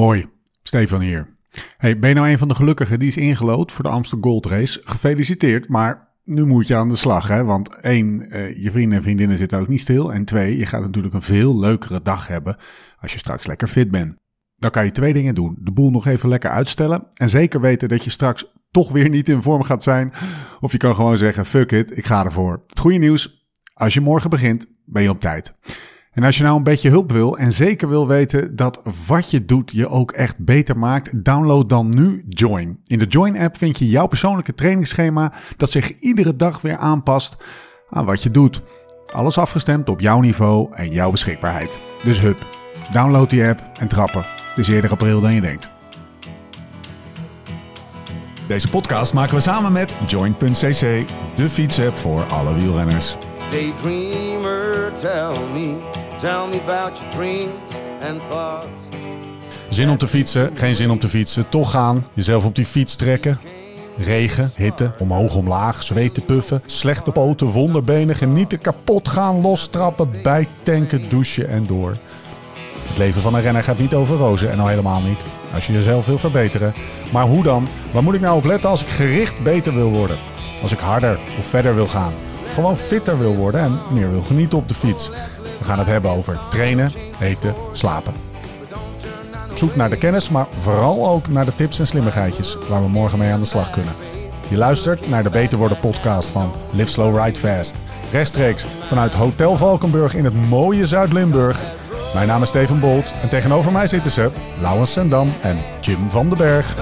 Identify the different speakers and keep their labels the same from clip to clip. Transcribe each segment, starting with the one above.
Speaker 1: Hoi, Stefan hier. Hey, ben je nou een van de gelukkigen die is ingelood voor de Amsterdam Gold Race? Gefeliciteerd, maar nu moet je aan de slag, hè? Want één, eh, je vrienden en vriendinnen zitten ook niet stil. En twee, je gaat natuurlijk een veel leukere dag hebben als je straks lekker fit bent. Dan kan je twee dingen doen. De boel nog even lekker uitstellen. En zeker weten dat je straks toch weer niet in vorm gaat zijn. Of je kan gewoon zeggen, fuck it, ik ga ervoor. Het goede nieuws, als je morgen begint, ben je op tijd. En als je nou een beetje hulp wil en zeker wil weten dat wat je doet je ook echt beter maakt, download dan nu Join. In de Join-app vind je jouw persoonlijke trainingsschema dat zich iedere dag weer aanpast aan wat je doet. Alles afgestemd op jouw niveau en jouw beschikbaarheid. Dus hup, download die app en trappen. Het is eerder april dan je denkt. Deze podcast maken we samen met Join.cc, de fietsapp voor alle wielrenners.
Speaker 2: Daydreamer, tell me, tell me about your dreams and thoughts.
Speaker 1: Zin om te fietsen, geen zin om te fietsen, toch gaan, jezelf op die fiets trekken. Regen, hitte, omhoog, omlaag, zweten, puffen, slechte poten, wonderbenen, genieten, kapot gaan, lostrappen, bijtanken, douchen en door. Het leven van een renner gaat niet over rozen en al helemaal niet. Als je jezelf wil verbeteren. Maar hoe dan? Waar moet ik nou op letten als ik gericht beter wil worden? Als ik harder of verder wil gaan? Gewoon fitter wil worden en meer wil genieten op de fiets? We gaan het hebben over trainen, eten, slapen. Zoek naar de kennis, maar vooral ook naar de tips en slimmigheidjes waar we morgen mee aan de slag kunnen. Je luistert naar de Beter Worden podcast van Live Slow Ride Fast. Rechtstreeks vanuit Hotel Valkenburg in het mooie Zuid-Limburg. Mijn naam is Steven Bolt en tegenover mij zitten ze Laurens Sendam en Jim van den Berg.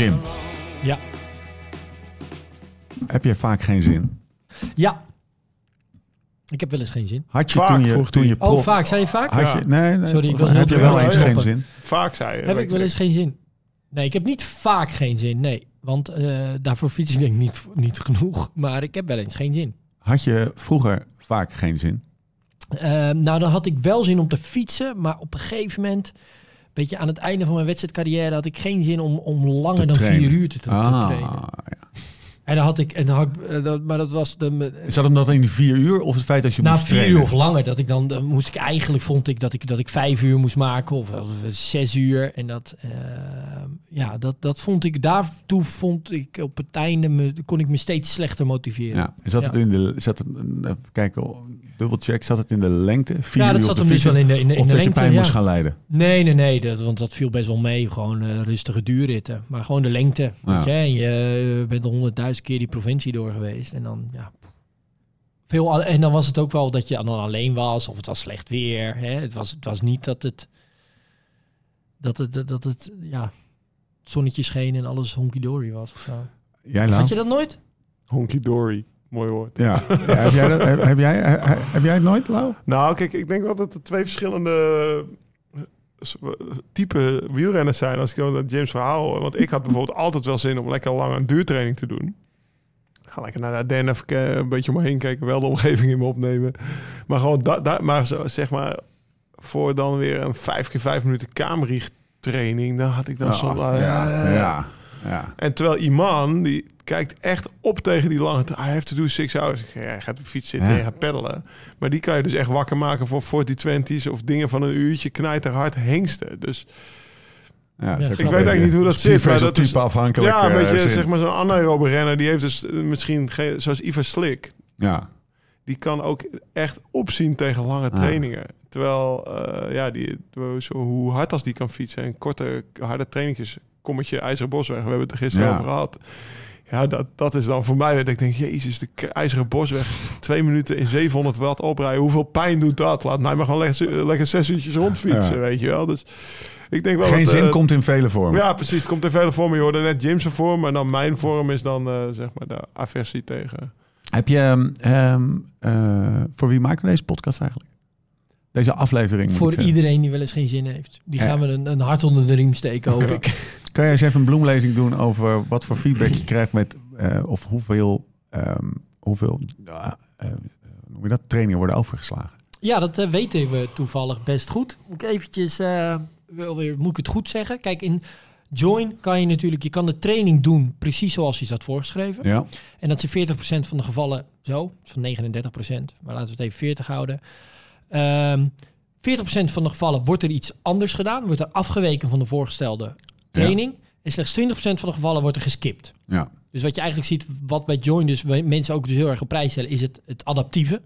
Speaker 1: Jim,
Speaker 3: Ja.
Speaker 1: heb je vaak geen zin?
Speaker 3: Ja. Ik heb wel eens geen zin.
Speaker 1: Had je
Speaker 4: Vaak,
Speaker 1: toen je, toen je
Speaker 3: Oh,
Speaker 1: prof-
Speaker 3: vaak. Zei je vaak?
Speaker 1: Had je, nee, nee,
Speaker 3: Sorry, ik was
Speaker 1: heb je wel eens geen zin?
Speaker 4: Vaak zei je.
Speaker 3: Heb ik wel eens geen zin? Nee, ik heb niet vaak geen zin. Nee. Want eh, daarvoor fiets ik denk ik niet, niet genoeg. Maar ik heb wel eens geen zin.
Speaker 1: Had je vroeger vaak geen zin?
Speaker 3: Eh, nou, dan had ik wel zin om te fietsen. Maar op een gegeven moment, beetje aan het einde van mijn wedstrijdcarrière, had ik geen zin om, om langer dan
Speaker 1: trainen.
Speaker 3: vier uur te, te
Speaker 1: Ah,
Speaker 3: trainen.
Speaker 1: ja.
Speaker 3: En dan had ik, en dan had ik eh, dat, maar dat was de,
Speaker 1: Is dat omdat in vier uur of het feit dat je
Speaker 3: Na
Speaker 1: moest
Speaker 3: vier
Speaker 1: trainen?
Speaker 3: uur of langer, dat ik dan, dan moest ik eigenlijk, vond ik dat ik, dat ik vijf uur moest maken of, of zes uur. En dat, eh, ja, dat, dat vond ik, daartoe vond ik op het einde, me, kon ik me steeds slechter motiveren.
Speaker 1: Ja, zat het
Speaker 3: Ja.
Speaker 1: in de, zat het, even kijken, dubbelcheck, zat het in de lengte? Vier
Speaker 3: Ja,
Speaker 1: uur
Speaker 3: dat zat hem dus wel in de, in de, in
Speaker 1: Of
Speaker 3: de
Speaker 1: dat
Speaker 3: lengte.
Speaker 1: je pijn
Speaker 3: ja.
Speaker 1: moest gaan leiden?
Speaker 3: Nee, nee, nee, dat, want dat viel best wel mee. Gewoon eh, rustige duurritten. Maar gewoon de lengte.
Speaker 1: Ja.
Speaker 3: Weet je, en je eh, bent honderdduizend keer die provincie door geweest. En dan, ja. Veel, en dan was het ook wel dat je dan alleen was. Of het was slecht weer. Hè? Het, was, het was niet dat het... Dat het, dat het, ja... Zonnetje scheen en alles honky-dory was of zo.
Speaker 1: Jij?
Speaker 3: Had je dat nooit?
Speaker 4: Honky dory. Mooi woord.
Speaker 1: Ja. ja heb, jij dat, heb, heb jij, heb, heb jij het nooit, Lau?
Speaker 4: Nou, kijk, ik denk wel dat er twee verschillende eh, type wielrenners zijn als ik dan naar James verhaal hoor. Want ik had bijvoorbeeld altijd wel zin om lekker lang een duurtraining te doen. Ga lekker naar de Ardennen, een beetje om me heen kijken, wel de omgeving in me opnemen. Maar gewoon dat, dat maar zo, zeg maar, voor dan weer een vijf keer vijf minuten kamerricht training, dan had ik dan zo...
Speaker 1: ja, ja, ja.
Speaker 4: En terwijl Iman, die kijkt echt op tegen die lange... Hij heeft to do six hours. Ik zeg, Ja, hij gaat op de fiets zitten
Speaker 1: Ja.
Speaker 4: en je gaat peddelen. Maar die kan je dus echt wakker maken voor 40-20's... of dingen van een uurtje, knijter hard hengsten. Dus
Speaker 1: ja
Speaker 3: Ik weet
Speaker 4: eigenlijk niet hoe dat zit, maar dat is-
Speaker 1: type afhankelijk.
Speaker 4: ja, een
Speaker 1: eh,
Speaker 4: beetje
Speaker 1: zin.
Speaker 4: zeg maar zo'n anaerobe renner... die heeft dus eh, misschien, zoals Ivar Slik...
Speaker 1: Ja,
Speaker 4: die kan ook echt opzien tegen lange trainingen. Terwijl, eh, ja, die, zo, hoe hard als die kan fietsen... en korte, harde trainingjes... kommetje IJzeren Bosweg, we hebben het er gisteren
Speaker 1: Ja.
Speaker 4: over gehad... Ja, dat, dat is dan voor mij dat ik denk, jezus, de IJzeren Bosweg, twee minuten in 700 watt oprijden. Hoeveel pijn doet dat? Laat mij maar gewoon lekker, lekker zes uurtjes rondfietsen,
Speaker 1: Ja.
Speaker 4: weet je wel. Dus ik denk wel
Speaker 1: geen
Speaker 4: dat,
Speaker 1: zin
Speaker 4: eh,
Speaker 1: komt in vele vormen.
Speaker 4: Ja, precies. Komt in vele vormen. Je hoorde net James' vorm, maar dan mijn vorm is dan, eh, zeg maar, de aversie tegen.
Speaker 1: Heb je, ehm, eh, voor wie maken we deze podcast eigenlijk? Deze aflevering
Speaker 3: Voor iedereen die wel eens geen zin heeft. Die gaan we een, een hart onder de riem steken, hoop ik.
Speaker 1: Kan jij eens even een bloemlezing doen over wat voor feedback je krijgt met eh, of hoeveel, ehm, hoeveel hoe noem je dat, trainingen worden overgeslagen?
Speaker 3: Ja, dat eh, weten we toevallig best goed. Moet ik eventjes, wel weer, moet ik het goed zeggen? Kijk, in Join kan je natuurlijk, je kan de training doen precies zoals je had voorgeschreven.
Speaker 1: Ja.
Speaker 3: En dat is in 40% van de gevallen zo, van 39%, maar laten we het even 40 houden. Ehm 40% van de gevallen wordt er iets anders gedaan, wordt er afgeweken van de voorgestelde training. En slechts 20% van de gevallen wordt er geskipt.
Speaker 1: Ja.
Speaker 3: Dus wat je eigenlijk ziet, wat bij Join dus mensen ook dus heel erg op prijs stellen, is het, het adaptieve.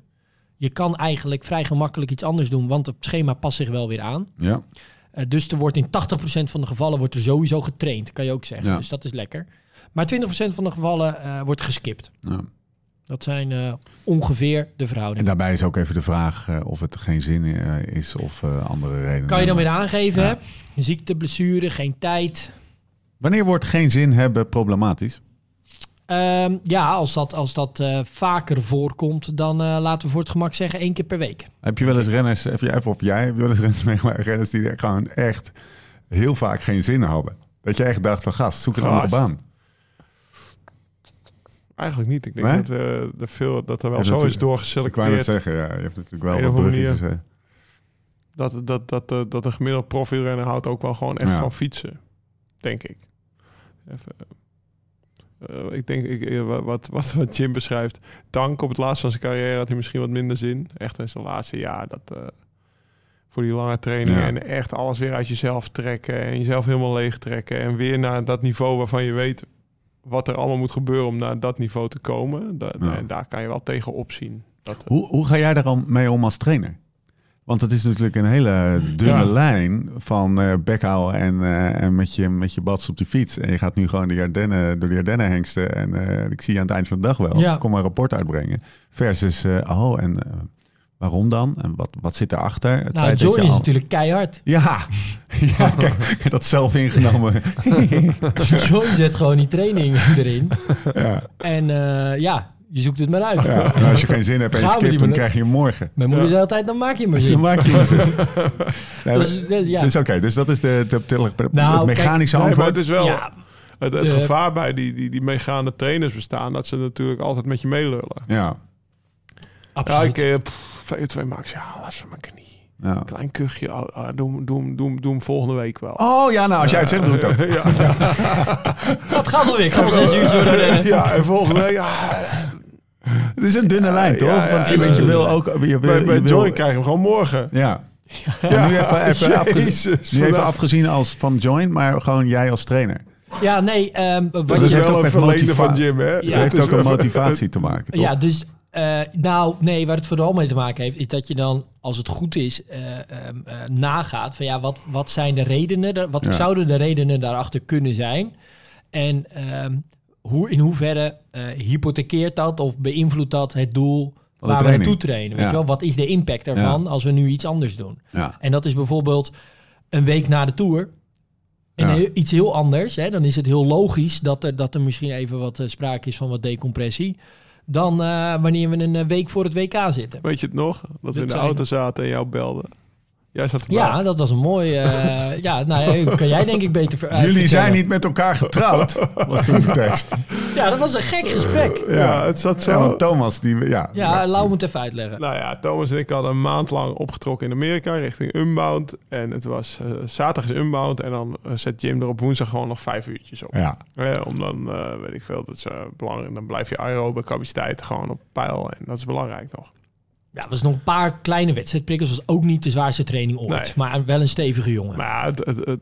Speaker 3: Je kan eigenlijk vrij gemakkelijk iets anders doen, want het schema past zich wel weer aan.
Speaker 1: Ja.
Speaker 3: Eh, dus er wordt in 80% van de gevallen wordt er sowieso getraind, kan je ook zeggen.
Speaker 1: Ja.
Speaker 3: Dus dat is lekker. Maar 20% van de gevallen eh, wordt geskipt.
Speaker 1: ja.
Speaker 3: Dat zijn eh, ongeveer de
Speaker 1: En
Speaker 3: verhoudingen.
Speaker 1: daarbij is ook even de vraag eh, of het geen zin eh, is of andere redenen.
Speaker 3: Kan je dan weer aangeven,
Speaker 1: Ja.
Speaker 3: hè? Ziekte, blessure, geen tijd.
Speaker 1: Wanneer wordt geen zin hebben problematisch?
Speaker 3: Ehm, ja, als dat, als dat vaker voorkomt, dan laten we voor het gemak zeggen één keer per week.
Speaker 1: Heb je wel eens renners, heb je, of jij heb je wel eens renners meegemaakt, renners die gewoon echt heel vaak geen zin hadden? Dat je echt dacht van gast, zoek een andere baan.
Speaker 4: Eigenlijk niet. Ik denk
Speaker 1: Nee?
Speaker 4: dat, eh, er veel, dat er wel
Speaker 1: Ja,
Speaker 4: zo is
Speaker 1: Ik wou
Speaker 4: doorgeselecteerd.
Speaker 1: zeggen, ja, je hebt natuurlijk wel
Speaker 4: Een
Speaker 1: wat bruggetjes.
Speaker 4: manier. Dat, dat, dat, dat, dat de gemiddelde profielrenner houdt ook wel gewoon echt
Speaker 1: Ja.
Speaker 4: van fietsen. Denk ik. Even, eh, ik denk, ik, eh, wa- wat, wat, wat Jim beschrijft. Tank op het laatst van zijn carrière had hij misschien wat minder zin. Echt in zijn laatste jaar. Dat, eh, voor die lange trainingen.
Speaker 1: Ja.
Speaker 4: En echt alles weer uit jezelf trekken. En jezelf helemaal leeg trekken. En weer naar dat niveau waarvan je weet wat er allemaal moet gebeuren om naar dat niveau te komen. Da-
Speaker 1: Ja.
Speaker 4: En daar kan je wel tegen opzien. Dat,
Speaker 1: Hoe, hoe ga jij daar dan mee om als trainer? Want het is natuurlijk een hele dunne
Speaker 4: Ja.
Speaker 1: lijn van eh bekhouden en, eh, en met je, met je bats op de fiets. En je gaat nu gewoon de Ardennen, door de Ardennen hengsten. En eh, ik zie je aan het eind van de dag wel.
Speaker 3: Ja.
Speaker 1: Kom maar een rapport uitbrengen. Versus, eh, oh, en eh, waarom dan? En wat, wat zit erachter? Het
Speaker 3: Nou,
Speaker 1: je
Speaker 3: is
Speaker 1: al-
Speaker 3: natuurlijk keihard.
Speaker 1: Ja, ja kijk, dat zelf ingenomen.
Speaker 3: Join zet gewoon die training erin.
Speaker 1: ja,
Speaker 3: En eh, ja, je zoekt het maar uit.
Speaker 1: ja. Nou, als je geen zin hebt en je skipt, dan krijg je hem morgen.
Speaker 3: Mijn moeder zei altijd, dan maak je maar
Speaker 1: Dan
Speaker 3: zin.
Speaker 1: maak je hem zin. Nee,
Speaker 3: Dus, dus, ja.
Speaker 1: Dus oké, dus dat is de, de,
Speaker 3: Nou,
Speaker 1: mechanische
Speaker 4: Nee, maar
Speaker 1: antwoord.
Speaker 4: het is wel
Speaker 3: ja,
Speaker 4: het, het
Speaker 3: de-
Speaker 4: gevaar bij die, die, die meegaande trainers bestaan, dat ze natuurlijk altijd met je meelullen.
Speaker 1: Ja,
Speaker 4: Ja,
Speaker 3: absoluut.
Speaker 4: ik, eh, pff, VO2 max, ja, last van mijn knie.
Speaker 1: ja.
Speaker 4: Klein kuchje, oh, oh, doe, hem- doe, hem- doe, hem- doe hem volgende week wel.
Speaker 1: Oh ja, nou als jij het zegt, doe ik het ook.
Speaker 4: ja,
Speaker 3: Dat gaat alweer. Ik ga zes uur zo rennen.
Speaker 4: ja, en volgende week, ja,
Speaker 1: Het is een dunne lijn, toch?
Speaker 4: ja,
Speaker 1: Want je,
Speaker 4: ja,
Speaker 1: weet, je
Speaker 3: ja.
Speaker 1: wil ook... Je wil,
Speaker 4: bij, bij
Speaker 1: je wil-
Speaker 4: Join krijg je hem gewoon morgen.
Speaker 1: Ja. En nu even, even, afge-
Speaker 4: Jezus,
Speaker 1: nu even afgezien als van Join, maar gewoon jij als trainer.
Speaker 3: Ja, nee, ehm, wat
Speaker 4: Dat
Speaker 3: je
Speaker 4: is wel een verleden van Jim, hè?
Speaker 3: Ja.
Speaker 1: Het
Speaker 4: Dat
Speaker 1: heeft ook een motivatie te maken, toch?
Speaker 3: Ja, dus eh, nou, nee, waar het vooral mee te maken heeft, is dat je dan, als het goed is, eh, ehm, eh, nagaat van ja, wat, wat zijn de redenen, wat
Speaker 1: Ja.
Speaker 3: zouden de redenen daarachter kunnen zijn? En ehm, hoe, in hoeverre hypothekeert dat of beïnvloedt dat het doel waar we naartoe trainen? Weet
Speaker 1: Ja.
Speaker 3: je wel? Wat is de impact ervan als we nu iets anders doen? En dat is bijvoorbeeld een week na de tour. En heel- iets heel anders. Hè? Dan is het heel logisch dat er, dat er misschien even wat sprake is van wat decompressie. Dan eh, wanneer we een eh, week voor het WK zitten.
Speaker 4: Weet je het nog? Dat we in de auto zaten en jou belden. Jij zat erbij.
Speaker 3: Ja, dat was een mooi. eh, ja, nou ja, kan jij denk ik beter ver-
Speaker 1: Jullie
Speaker 3: vertellen.
Speaker 1: zijn niet met elkaar getrouwd, was toen de tekst.
Speaker 3: Ja, dat was een gek gesprek.
Speaker 4: Ja, het zat zo.
Speaker 1: Thomas, die... Ja,
Speaker 3: Ja, Lau moet even uitleggen.
Speaker 4: Nou ja, Thomas en ik hadden een maand lang opgetrokken in Amerika richting Unbound. En het was eh, zaterdag is Unbound en dan eh, zet Jim er op woensdag gewoon nog vijf uurtjes op.
Speaker 1: Ja,
Speaker 4: Eh, om dan, eh, weet ik veel, dat is eh, belangrijk. Dan blijf je aerobe capaciteit gewoon op peil en dat is belangrijk nog.
Speaker 3: Ja, er was nog een paar kleine wedstrijdprikkels. was ook niet de zwaarste training ooit.
Speaker 4: Nee.
Speaker 3: Maar wel een stevige jongen.
Speaker 4: Maar het, het, het,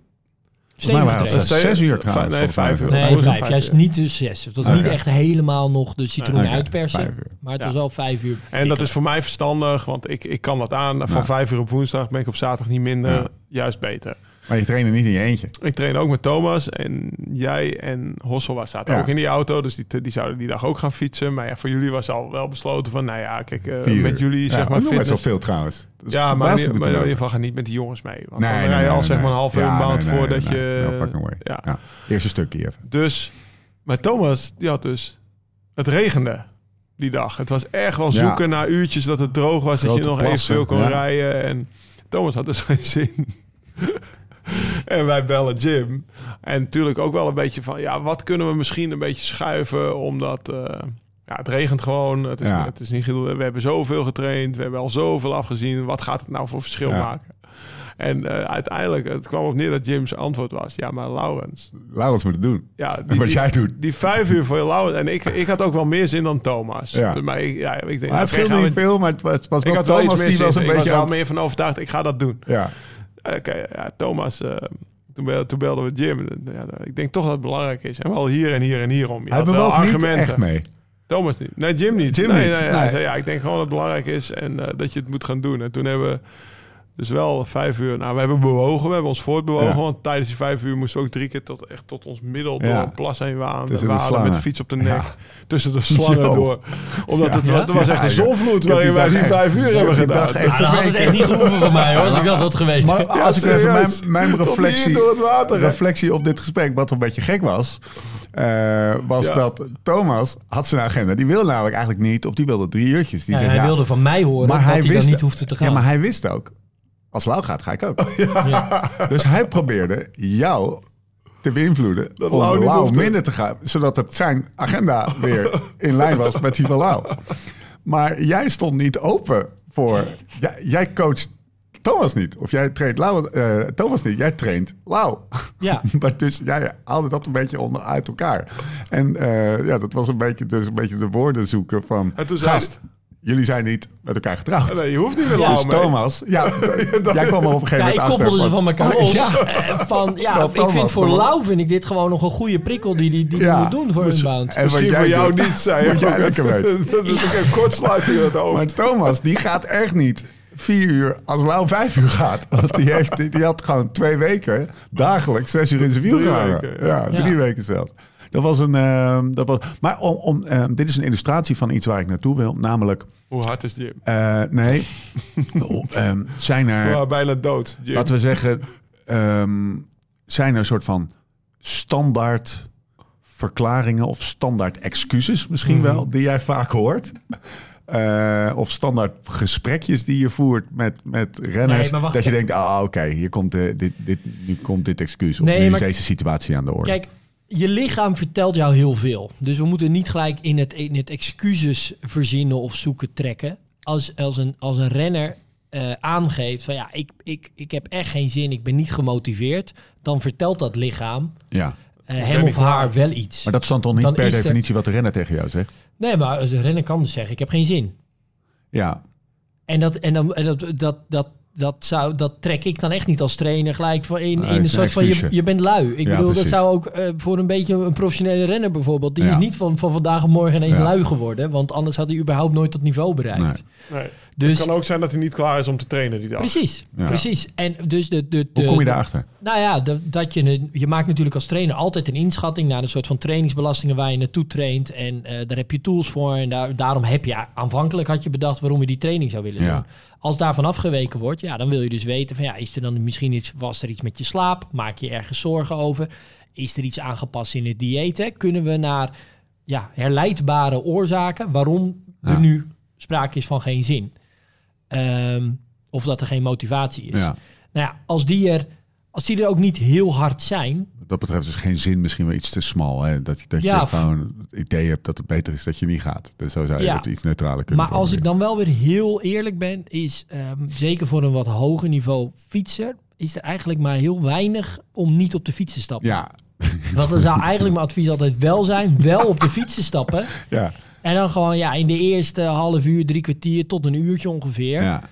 Speaker 1: zes- uur trouwens,
Speaker 4: Nee, vijf uur.
Speaker 3: Nee, vijf.
Speaker 4: vijf
Speaker 3: Juist niet dus zes. Het was
Speaker 1: Oké.
Speaker 3: niet echt helemaal nog de citroen
Speaker 1: Oké,
Speaker 3: uitpersen. Maar het
Speaker 4: Ja.
Speaker 3: was wel vijf uur.
Speaker 4: En dat is voor mij verstandig, want ik, ik kan dat aan. Van
Speaker 1: Ja.
Speaker 4: vijf uur op woensdag ben ik op zaterdag niet minder.
Speaker 1: Ja.
Speaker 4: Juist beter.
Speaker 1: Maar je trainde niet in je eentje.
Speaker 4: Ik train ook met Thomas en jij en Hossel zaten
Speaker 1: Ja.
Speaker 4: ook in die auto. Dus die, die zouden die dag ook gaan fietsen. Maar ja, voor jullie was al wel besloten van, nou ja, kijk, eh, met jullie
Speaker 1: Ja,
Speaker 4: zeg maar
Speaker 1: nog best
Speaker 4: fitness.
Speaker 1: veel trouwens. Dus
Speaker 4: Ja, maar, in, maar ieder geval ga niet met die jongens mee. Want
Speaker 1: Nee,
Speaker 4: dan
Speaker 1: nee,
Speaker 4: rij je
Speaker 1: nee,
Speaker 4: al zeg maar een half uur
Speaker 1: Ja,
Speaker 4: maand voordat je...
Speaker 1: No fucking way.
Speaker 4: ja.
Speaker 1: Ja. Eerste stukje even.
Speaker 4: Dus, maar Thomas, die had dus... Het regende die dag. Het was echt wel zoeken naar uurtjes dat het droog was. dat je nog
Speaker 1: plassen,
Speaker 4: eventueel kon rijden. En Thomas had dus geen zin. en wij bellen Jim. En natuurlijk ook wel een beetje van... Ja, wat kunnen we misschien een beetje schuiven... omdat, eh, Ja, het regent gewoon. Het is,
Speaker 1: Ja.
Speaker 4: het is niet, gedoe- we hebben zoveel getraind. We hebben al zoveel afgezien. Wat gaat het nou voor verschil
Speaker 1: Ja.
Speaker 4: maken? En eh, uiteindelijk, het kwam op neer dat Jim's antwoord was... Ja, maar Laurens...
Speaker 1: Laurens moet het doen.
Speaker 4: Ja,
Speaker 1: En wat jij doet.
Speaker 4: Die vijf uur voor Laurens... En ik, ik had ook wel meer zin dan Thomas.
Speaker 1: Ja.
Speaker 4: Maar ik, ja, ik denk,
Speaker 1: Maar het scheelde niet
Speaker 4: we-
Speaker 1: veel, maar het was, was
Speaker 4: Ik
Speaker 1: wel
Speaker 4: had wel iets
Speaker 1: Thomas
Speaker 4: meer
Speaker 1: die was een
Speaker 4: Ik was
Speaker 1: beetje...
Speaker 4: wel
Speaker 1: aan-
Speaker 4: meer van overtuigd. Ik ga dat doen.
Speaker 1: Ja,
Speaker 4: Oké, ja, Thomas... eh, toen, bel- toen belden we Jim. Ja, ik denk toch dat het belangrijk is. En wel hier en hier en hierom. Je
Speaker 1: hij
Speaker 4: had wel argumenten.
Speaker 1: echt mee.
Speaker 4: Thomas niet. Nee, Jim niet.
Speaker 1: Jim
Speaker 4: nee,
Speaker 1: niet.
Speaker 4: Nee,
Speaker 1: Nee.
Speaker 4: Hij zei, ja, ik denk gewoon dat het belangrijk is en eh, dat je het moet gaan doen. En toen hebben we dus wel vijf uur... Nou, we hebben bewogen, we hebben ons voortbewogen.
Speaker 1: Ja.
Speaker 4: Want tijdens die vijf uur moesten we ook drie keer tot, echt tot ons middel door
Speaker 1: Ja.
Speaker 4: een plas heen waan.
Speaker 1: Tussen
Speaker 4: we hadden met de fiets op de nek.
Speaker 1: Ja.
Speaker 4: Tussen de slangen door. Omdat
Speaker 1: Ja.
Speaker 4: het,
Speaker 3: Ja?
Speaker 4: het was echt een zonvloed waarin wij die vijf uur hebben gedaan.
Speaker 1: echt
Speaker 3: Ja, dan had het echt niet gehoeven van mij hoor, als ik dat had geweten.
Speaker 1: Maar als ik even mijn, mijn reflectie,
Speaker 4: door het water,
Speaker 1: reflectie op dit gesprek, wat een beetje gek was, eh, was
Speaker 4: Ja.
Speaker 1: dat Thomas had zijn agenda. Die wilde namelijk eigenlijk niet, of die wilde drie uurtjes. Die
Speaker 3: Ja,
Speaker 1: zei,
Speaker 3: hij
Speaker 1: ja,
Speaker 3: wilde van mij horen dat hij dan niet hoefde te gaan.
Speaker 1: Ja, maar hij wist ook, als Lau gaat, ga ik ook.
Speaker 3: Ja.
Speaker 1: Dus hij probeerde jou te beïnvloeden
Speaker 4: Dat
Speaker 1: om
Speaker 4: Lau niet
Speaker 1: minder te gaan. Zodat het zijn agenda weer in lijn was met die van Lau. Maar jij stond niet open voor... Jij, jij coacht Thomas niet. Of jij traint Lau, eh, Thomas niet. Jij traint Lau.
Speaker 3: Ja.
Speaker 1: maar dus jij haalde dat een beetje onder, uit elkaar. En eh, ja, dat was een beetje, dus een beetje de woorden zoeken van...
Speaker 4: En toen zei
Speaker 1: gast, jullie zijn niet met elkaar getrouwd.
Speaker 4: Nee, je hoeft niet meer
Speaker 3: Ja,
Speaker 1: Dus. Thomas, ja, jij kwam er op een gegeven
Speaker 3: Ja,
Speaker 1: moment
Speaker 3: ik
Speaker 1: achter
Speaker 3: koppelde ze van elkaar los.
Speaker 1: Ja,
Speaker 3: Eh, Van, ja, ik
Speaker 1: Thomas
Speaker 3: vind voor Lau vind ik dit gewoon nog een goede prikkel die die, die die
Speaker 1: Ja.
Speaker 3: moet doen voor
Speaker 1: Dus-
Speaker 3: Unbound.
Speaker 1: en wat
Speaker 4: Misschien
Speaker 1: jij
Speaker 4: voor jou
Speaker 1: doet,
Speaker 4: niet, zei
Speaker 1: moet
Speaker 4: je.
Speaker 1: jij lekker.
Speaker 4: Dat is ook een kortsluiting in het hoofd.
Speaker 1: Maar Thomas, die gaat echt niet vier uur als Lau vijf uur gaat. Want die, heeft, die, die had gewoon twee weken dagelijks zes uur in zijn wiel gehangen. ja.
Speaker 4: ja.
Speaker 1: drie
Speaker 3: Ja.
Speaker 1: weken zelfs. Dat was een. ehm, dat was, maar om, om, ehm, dit is een illustratie van iets waar ik naartoe wil. Namelijk,
Speaker 4: Hoe hard is Jim?
Speaker 1: eh, nee, ehm, zijn er.
Speaker 4: Bijna dood, Jim.
Speaker 1: Laten we zeggen, ehm, zijn er een soort van standaard verklaringen of standaard excuses misschien
Speaker 4: Mhm.
Speaker 1: wel, die jij vaak hoort? Eh, of standaard gesprekjes die je voert met, met renners.
Speaker 3: Nee,
Speaker 1: dat je denkt, ah oké, hier komt, dit, dit, nu komt dit excuus. Of
Speaker 3: Nee,
Speaker 1: nu is
Speaker 3: maar-
Speaker 1: deze situatie aan de orde.
Speaker 3: Kijk, je lichaam vertelt jou heel veel. Dus we moeten niet gelijk in het, in het excuses verzinnen of zoeken trekken. Als, als, een, als een renner eh, aangeeft van ja, ik, ik, ik heb echt geen zin, ik ben niet gemotiveerd. Dan vertelt dat lichaam
Speaker 1: ja.
Speaker 3: eh, hem of haar wel iets.
Speaker 1: Maar dat is dan toch niet
Speaker 3: Dan
Speaker 1: per
Speaker 3: er-
Speaker 1: definitie wat de renner tegen jou zegt?
Speaker 3: Nee, maar als een renner kan dus zeggen, ik heb geen zin.
Speaker 1: Ja,
Speaker 3: En dat, en dan, en dat, dat, dat, dat, zou, dat trek ik dan echt niet als trainer gelijk voor in, in een soort van je, je bent lui. Ik
Speaker 1: Ja,
Speaker 3: bedoel, dat zou ook eh, voor een beetje een professionele renner bijvoorbeeld. Die
Speaker 1: Ja.
Speaker 3: is niet van, van vandaag op morgen ineens
Speaker 1: Ja.
Speaker 3: lui geworden. Want anders had hij überhaupt nooit dat niveau bereikt.
Speaker 1: Nee.
Speaker 4: Nee.
Speaker 3: Dus
Speaker 4: Het kan ook zijn dat hij niet klaar is om te trainen die dag.
Speaker 3: precies,
Speaker 1: Ja.
Speaker 3: precies. En dus de, de, de,
Speaker 1: hoe kom je daarachter?
Speaker 3: Nou ja, de- dat je, je maakt natuurlijk als trainer altijd een inschatting naar een soort van trainingsbelastingen waar je naartoe traint. En eh, daar heb je tools voor. En daar, daarom heb je aanvankelijk had je bedacht waarom je die training zou willen
Speaker 1: Ja.
Speaker 3: doen. Als daarvan afgeweken wordt, ja, dan wil je dus weten van ja, is er dan misschien iets, was er iets met je slaap? Maak je ergens zorgen over? Is er iets aangepast in het dieet? Hè? Kunnen we naar ja, herleidbare oorzaken waarom er nu sprake is van geen zin? Ehm, of dat er geen motivatie is.
Speaker 1: Ja.
Speaker 3: Nou ja, als die er, als die er ook niet heel hard zijn,
Speaker 1: Wat dat betreft is geen zin misschien wel iets te smal. Hè? Dat, dat
Speaker 3: Ja,
Speaker 1: je gewoon het idee hebt dat het beter is dat je niet gaat. Dus zo zou je
Speaker 3: Ja.
Speaker 1: het iets neutraler kunnen
Speaker 3: maar als ik dan wel weer heel eerlijk ben, is ehm, zeker voor een wat hoger niveau fietser, is er eigenlijk maar heel weinig om niet op de fiets te stappen.
Speaker 1: Ja,
Speaker 3: Want dan zou eigenlijk mijn advies altijd wel zijn, wel op de fiets te stappen.
Speaker 1: ja,
Speaker 3: En dan gewoon ja, in de eerste half uur, drie kwartier tot een uurtje ongeveer.
Speaker 1: ja,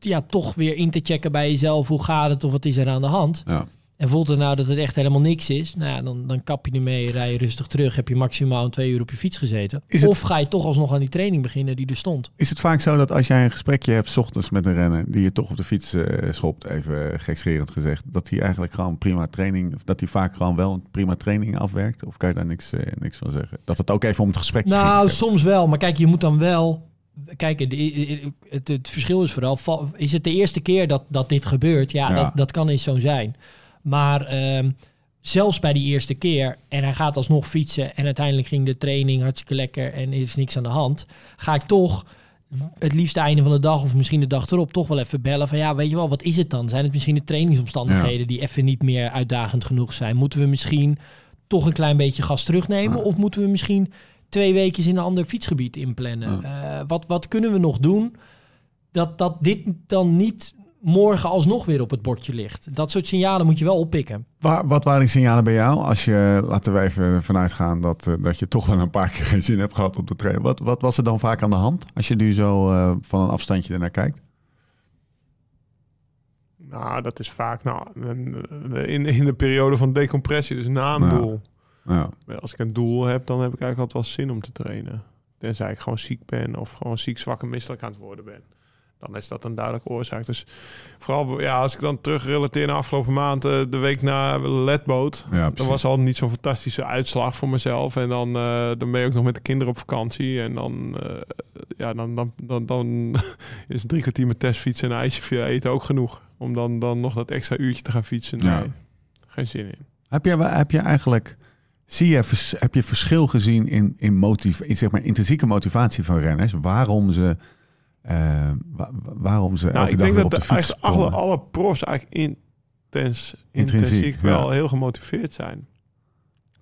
Speaker 3: ja, toch weer in te checken bij jezelf, hoe gaat het of wat is er aan de hand.
Speaker 1: ja.
Speaker 3: En voelt het nou dat het echt helemaal niks is, nou ja, dan, dan kap je ermee, rij je rustig terug, heb je maximaal een twee uur op je fiets gezeten.
Speaker 1: Het-
Speaker 3: Of ga je toch alsnog aan die training beginnen die er stond.
Speaker 1: Is het vaak zo dat als jij een gesprekje hebt 's ochtends met een renner die je toch op de fiets eh, schopt, even gekscherend gezegd, dat hij eigenlijk gewoon prima training, of dat hij vaak gewoon wel een prima training afwerkt? Of kan je daar niks, eh, niks van zeggen? Dat het ook even om het gesprekje
Speaker 3: Nou,
Speaker 1: ging, zeg.
Speaker 3: soms wel. Maar kijk, je moet dan wel... Kijk, het, het verschil is vooral... Is het de eerste keer dat, dat dit gebeurt? Ja,
Speaker 1: Ja.
Speaker 3: Dat, dat kan eens zo zijn. Maar ehm, zelfs bij die eerste keer... en hij gaat alsnog fietsen... en uiteindelijk ging de training hartstikke lekker... en is niks aan de hand... ga ik toch het liefst einde van de dag... of misschien de dag erop toch wel even bellen... van ja, weet je wel, wat is het dan? Zijn het misschien de trainingsomstandigheden... die even niet meer uitdagend genoeg zijn? Moeten we misschien toch een klein beetje gas terugnemen?
Speaker 1: Ja.
Speaker 3: Of moeten we misschien twee weken in een ander fietsgebied inplannen. Eh, wat, wat kunnen we nog doen dat, dat dit dan niet morgen alsnog weer op het bordje ligt? Dat soort signalen moet je wel oppikken.
Speaker 1: Waar, wat waren die signalen bij jou? Als je, laten we even vanuit gaan dat, eh, dat je toch wel een paar keer geen zin hebt gehad om te trainen. Wat, wat was er dan vaak aan de hand? Als je nu zo eh, van een afstandje ernaar kijkt.
Speaker 4: Nou, dat is vaak nou, in, in de periode van decompressie, dus na een doel.
Speaker 1: Ja.
Speaker 4: Als ik een doel heb, dan heb ik eigenlijk altijd wel zin om te trainen. Tenzij ik gewoon ziek ben of gewoon ziek, zwak en misselijk aan het worden ben. Dan is dat een duidelijke oorzaak. Dus vooral ja, als ik dan terugrelateer naar afgelopen maand, eh, de week na Ledboot.
Speaker 1: Ja,
Speaker 4: Dan was al niet zo'n fantastische uitslag voor mezelf. En dan, eh, dan ben je ook nog met de kinderen op vakantie. En dan, eh, ja, dan, dan, dan, dan is drie kwartier met testfietsen en een ijsje via eten ook genoeg. Om dan, dan nog dat extra uurtje te gaan fietsen. Nee,
Speaker 1: Ja.
Speaker 4: geen zin in.
Speaker 1: Heb je, heb je eigenlijk, zie je, heb je verschil gezien in, in, motiv, in zeg maar, intrinsieke motivatie van renners? Waarom ze, wa- waarom ze
Speaker 4: Nou,
Speaker 1: elke
Speaker 4: ik
Speaker 1: dag
Speaker 4: denk dat
Speaker 1: op
Speaker 4: de,
Speaker 1: de fiets
Speaker 4: eigenlijk alle, alle profs eigenlijk intens,
Speaker 1: Intrinsiek,
Speaker 4: intrinsiek wel
Speaker 1: ja.
Speaker 4: heel gemotiveerd zijn.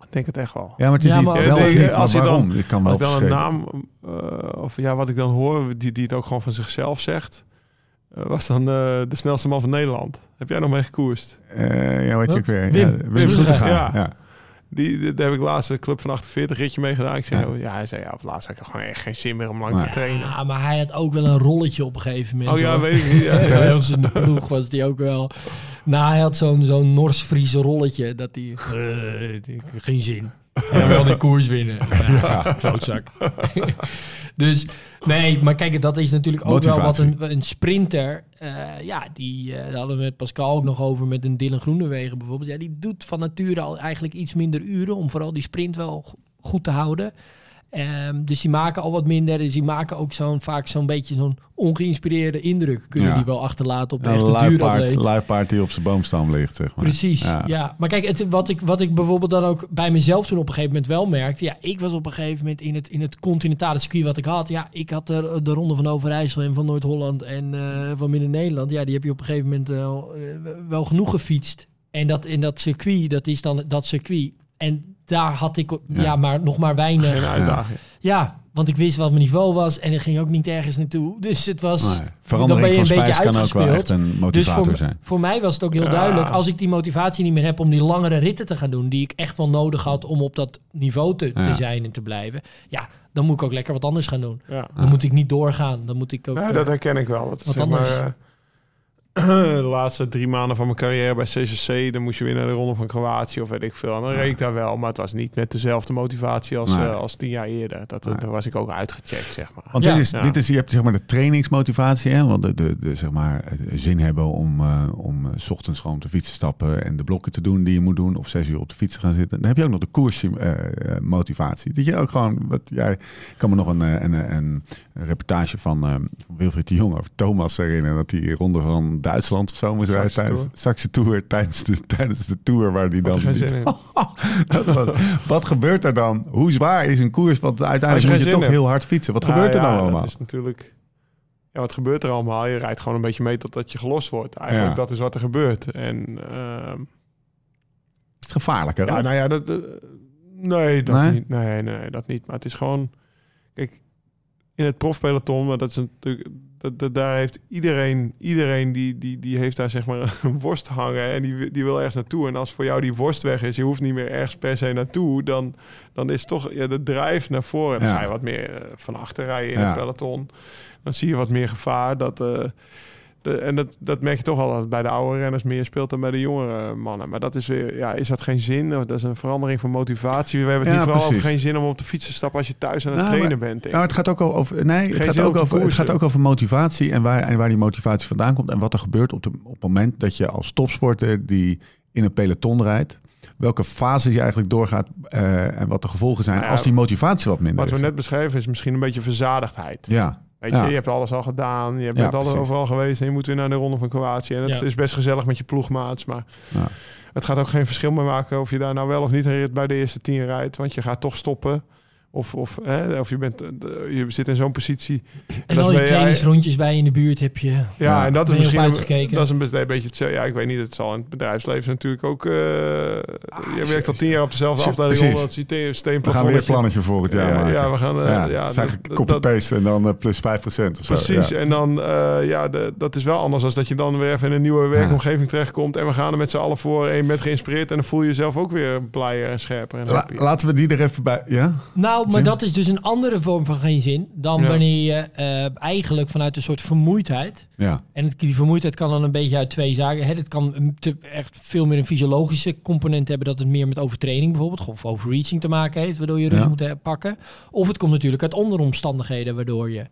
Speaker 4: Ik denk het echt wel.
Speaker 1: Ja, maar het is
Speaker 3: Ja,
Speaker 1: niet wel niet,
Speaker 4: als je dan-?
Speaker 1: Ik kan wel
Speaker 4: Als dan een naam, eh, of ja, wat ik dan hoor, die, die het ook gewoon van zichzelf zegt, eh, was dan eh, de snelste man van Nederland. Heb jij nog mee gekoerst?
Speaker 1: Eh, ja, wat je ook weer.
Speaker 3: Wim.
Speaker 1: Ja, Wim
Speaker 3: Wim
Speaker 1: Sloetenga,
Speaker 4: ja.
Speaker 1: Ja.
Speaker 4: Die, die- daar heb ik laatst de club van 48 ritje mee gedaan. Ik zei,
Speaker 1: Ja.
Speaker 4: oh, ja. hij zei, ja, op het laatst heb ik gewoon echt geen zin meer om lang te trainen.
Speaker 3: Ja, maar hij had ook wel een rolletje op een gegeven moment.
Speaker 4: oh ja,
Speaker 3: hoor.
Speaker 4: weet ik niet. Ja.
Speaker 3: In de ploeg was die ook wel. Nou, hij had zo'n zo'n Nors-Friese rolletje dat hij. eh, ik- geen zin. Hij wil de koers winnen. Ja, klootzak. dus nee, maar kijk, dat is natuurlijk ook wel wat een, een sprinter. eh, ja, die eh, daar hadden we met Pascal ook nog over met een Dylan Groenewegen bijvoorbeeld. Ja, die doet van nature al eigenlijk iets minder uren om vooral die sprint wel go- goed te houden. Ehm, dus die maken al wat minder. Dus die maken ook zo'n vaak zo'n beetje zo'n ongeïnspireerde indruk. Kunnen
Speaker 1: Ja.
Speaker 3: die wel achterlaten op de
Speaker 1: Een
Speaker 3: echte
Speaker 1: luipaard, die op zijn boomstam ligt, zeg maar.
Speaker 3: Precies,
Speaker 1: Ja.
Speaker 3: ja. Maar kijk, het, wat, ik, wat ik bijvoorbeeld dan ook bij mezelf toen op een gegeven moment wel merkte. Ja, ik was op een gegeven moment in het, in het continentale circuit wat ik had. Ja, ik had de, de ronde van Overijssel en van Noord-Holland en eh, van Midden-Nederland. Ja, die heb je op een gegeven moment eh, wel genoeg gefietst. En dat, in dat circuit, dat is dan dat circuit. En daar had ik ja.
Speaker 1: Ja.
Speaker 3: maar nog maar weinig.
Speaker 4: Geen uitdaging.
Speaker 3: Ja, want ik wist wat mijn niveau was en ik ging ook niet ergens naartoe. Dus het was.
Speaker 1: Nee.
Speaker 3: dan ben
Speaker 1: Verandering
Speaker 3: je
Speaker 1: van
Speaker 3: een beetje
Speaker 1: spijs kan ook wel
Speaker 3: uitgespeeld.
Speaker 1: echt een
Speaker 3: Dus
Speaker 1: motivator
Speaker 3: voor,
Speaker 1: zijn.
Speaker 3: voor mij was het ook heel
Speaker 4: Ja.
Speaker 3: duidelijk. Als ik die motivatie niet meer heb om die langere ritten te gaan doen, die ik echt wel nodig had om op dat niveau te, te zijn en te blijven, ja, dan moet ik ook lekker wat anders gaan doen.
Speaker 4: Ja.
Speaker 3: Dan moet ik niet doorgaan. Dan moet ik ook.
Speaker 4: Ja,
Speaker 3: eh,
Speaker 4: dat herken ik wel. Dat
Speaker 3: wat anders.
Speaker 4: Maar, eh, de laatste drie maanden van mijn carrière bij CCC, dan moest je weer naar de ronde van Kroatië of weet ik veel. En dan reed ik daar wel, maar het was niet met dezelfde motivatie als,
Speaker 1: Nee.
Speaker 4: eh, als tien jaar eerder. Dat,
Speaker 1: Nee.
Speaker 4: Daar was ik ook uitgecheckt, zeg maar.
Speaker 1: Want
Speaker 3: Ja.
Speaker 1: dit is,
Speaker 4: Ja.
Speaker 1: dit is, je hebt zeg maar de trainingsmotivatie, hè? want de, de, de, zeg maar, de zin hebben om, eh, om eh, 's ochtends gewoon te stappen en de blokken te doen die je moet doen, of zes uur op de fiets gaan zitten. Dan heb je ook nog de koersmotivatie. dat je ook gewoon, wat jij, ik kan me nog een, eh, een, een, een reportage van eh, Wilfried de Jong over Thomas herinneren, dat hij ronde van Duitsland of zo moest rijden tijdens. Saxe Tour, tijdens de, tijdens de Tour waar die dan... wat gebeurt er dan? Hoe zwaar is een koers? Want uiteindelijk moet je toch heel hard fietsen. Wat
Speaker 4: Nou
Speaker 1: gebeurt er dan allemaal?
Speaker 4: Dat is natuurlijk... Ja, wat gebeurt er allemaal? Je rijdt gewoon een beetje mee totdat je gelost wordt. Eigenlijk, dat is wat er gebeurt. En ehm,
Speaker 1: Het is gevaarlijker.
Speaker 4: Ja, nou ja, dat, eh, nee, dat
Speaker 1: Nee?
Speaker 4: niet. Nee, nee, dat niet. Maar het is gewoon, kijk, in het profpeloton, maar dat is natuurlijk, dat, dat- daar heeft iedereen, iedereen die, die, die heeft daar zeg maar een worst hangen en die, die wil ergens naartoe. En als voor jou die worst weg is, je hoeft niet meer ergens per se naartoe, dan, dan is toch ja, de drijf naar voren. Dan
Speaker 1: Ja.
Speaker 4: ga je wat meer eh, van achter rijden in
Speaker 1: Ja.
Speaker 4: het peloton. Dan zie je wat meer gevaar. Dat, eh, de, en dat, dat merk je toch al dat het bij de oude renners meer speelt dan bij de jongere mannen. Maar dat is weer, ja, is dat geen zin? Of Dat is een verandering van motivatie. We hebben het
Speaker 1: Ja,
Speaker 4: niet vooral over geen zin om op de fiets te stappen als je thuis aan het
Speaker 1: Nou,
Speaker 4: trainen
Speaker 1: maar-
Speaker 4: bent.
Speaker 1: Nou, het gaat ook over. Nee, het gaat ook over, het gaat ook over motivatie en waar, en waar die motivatie vandaan komt. En wat er gebeurt op, de, op het moment dat je als topsporter die in een peloton rijdt. Welke fases je eigenlijk doorgaat eh, en wat de gevolgen zijn
Speaker 4: Nou ja,
Speaker 1: als die motivatie wat minder
Speaker 4: Wat we
Speaker 1: is.
Speaker 4: net beschreven is misschien een beetje verzadigdheid.
Speaker 1: Ja,
Speaker 4: Weet
Speaker 1: Ja.
Speaker 4: je, je hebt alles al gedaan. Je bent
Speaker 1: Ja,
Speaker 4: overal geweest en je moet weer naar de ronde van Kroatië. En het
Speaker 3: Ja.
Speaker 4: is best gezellig met je ploegmaats, maar
Speaker 1: Ja.
Speaker 4: het gaat ook geen verschil meer maken of je daar nou wel of niet een rit bij de eerste tien rijdt. Want je gaat toch stoppen Of, of, hè, of je, bent, eh, je zit in zo'n positie.
Speaker 3: En
Speaker 4: dat
Speaker 3: al die
Speaker 4: bij-
Speaker 3: trainingsrondjes bij je in de buurt heb je.
Speaker 4: Ja,
Speaker 1: Ja.
Speaker 4: en dat is
Speaker 3: je
Speaker 4: misschien een, dat is een beetje- een beetje hetzelfde. Ja, ik weet niet. Het zal in het bedrijfsleven natuurlijk ook. eh, je werkt al tien jaar op dezelfde afdeling onder het systeem-
Speaker 1: We gaan weer een plannetje voor het jaar
Speaker 4: ja,
Speaker 1: maken.
Speaker 4: ja, we gaan. eh,
Speaker 1: ja,
Speaker 4: ja, dat-
Speaker 1: copy-paste en dan plus 5% of zo.
Speaker 4: Precies,
Speaker 1: Ja.
Speaker 4: en dan, eh, ja, de, dat is wel anders als dat je dan weer even in een nieuwe werkomgeving terechtkomt en we gaan er met z'n allen voor en je bent geïnspireerd en dan voel je jezelf ook weer blijer en scherper en
Speaker 1: La- laten we die er even bij... Ja?
Speaker 3: Nou, maar dat is dus een andere vorm van geen zin dan
Speaker 4: Ja.
Speaker 3: wanneer je eh, eigenlijk vanuit een soort vermoeidheid.
Speaker 1: Ja.
Speaker 3: En het, die vermoeidheid kan dan een beetje uit twee zaken. Hè. Het kan te- echt veel meer een fysiologische component hebben. Dat het meer met overtraining bijvoorbeeld of overreaching te maken heeft. Waardoor je rust
Speaker 1: Ja.
Speaker 3: moet pakken. Of het komt natuurlijk uit onderomstandigheden waardoor je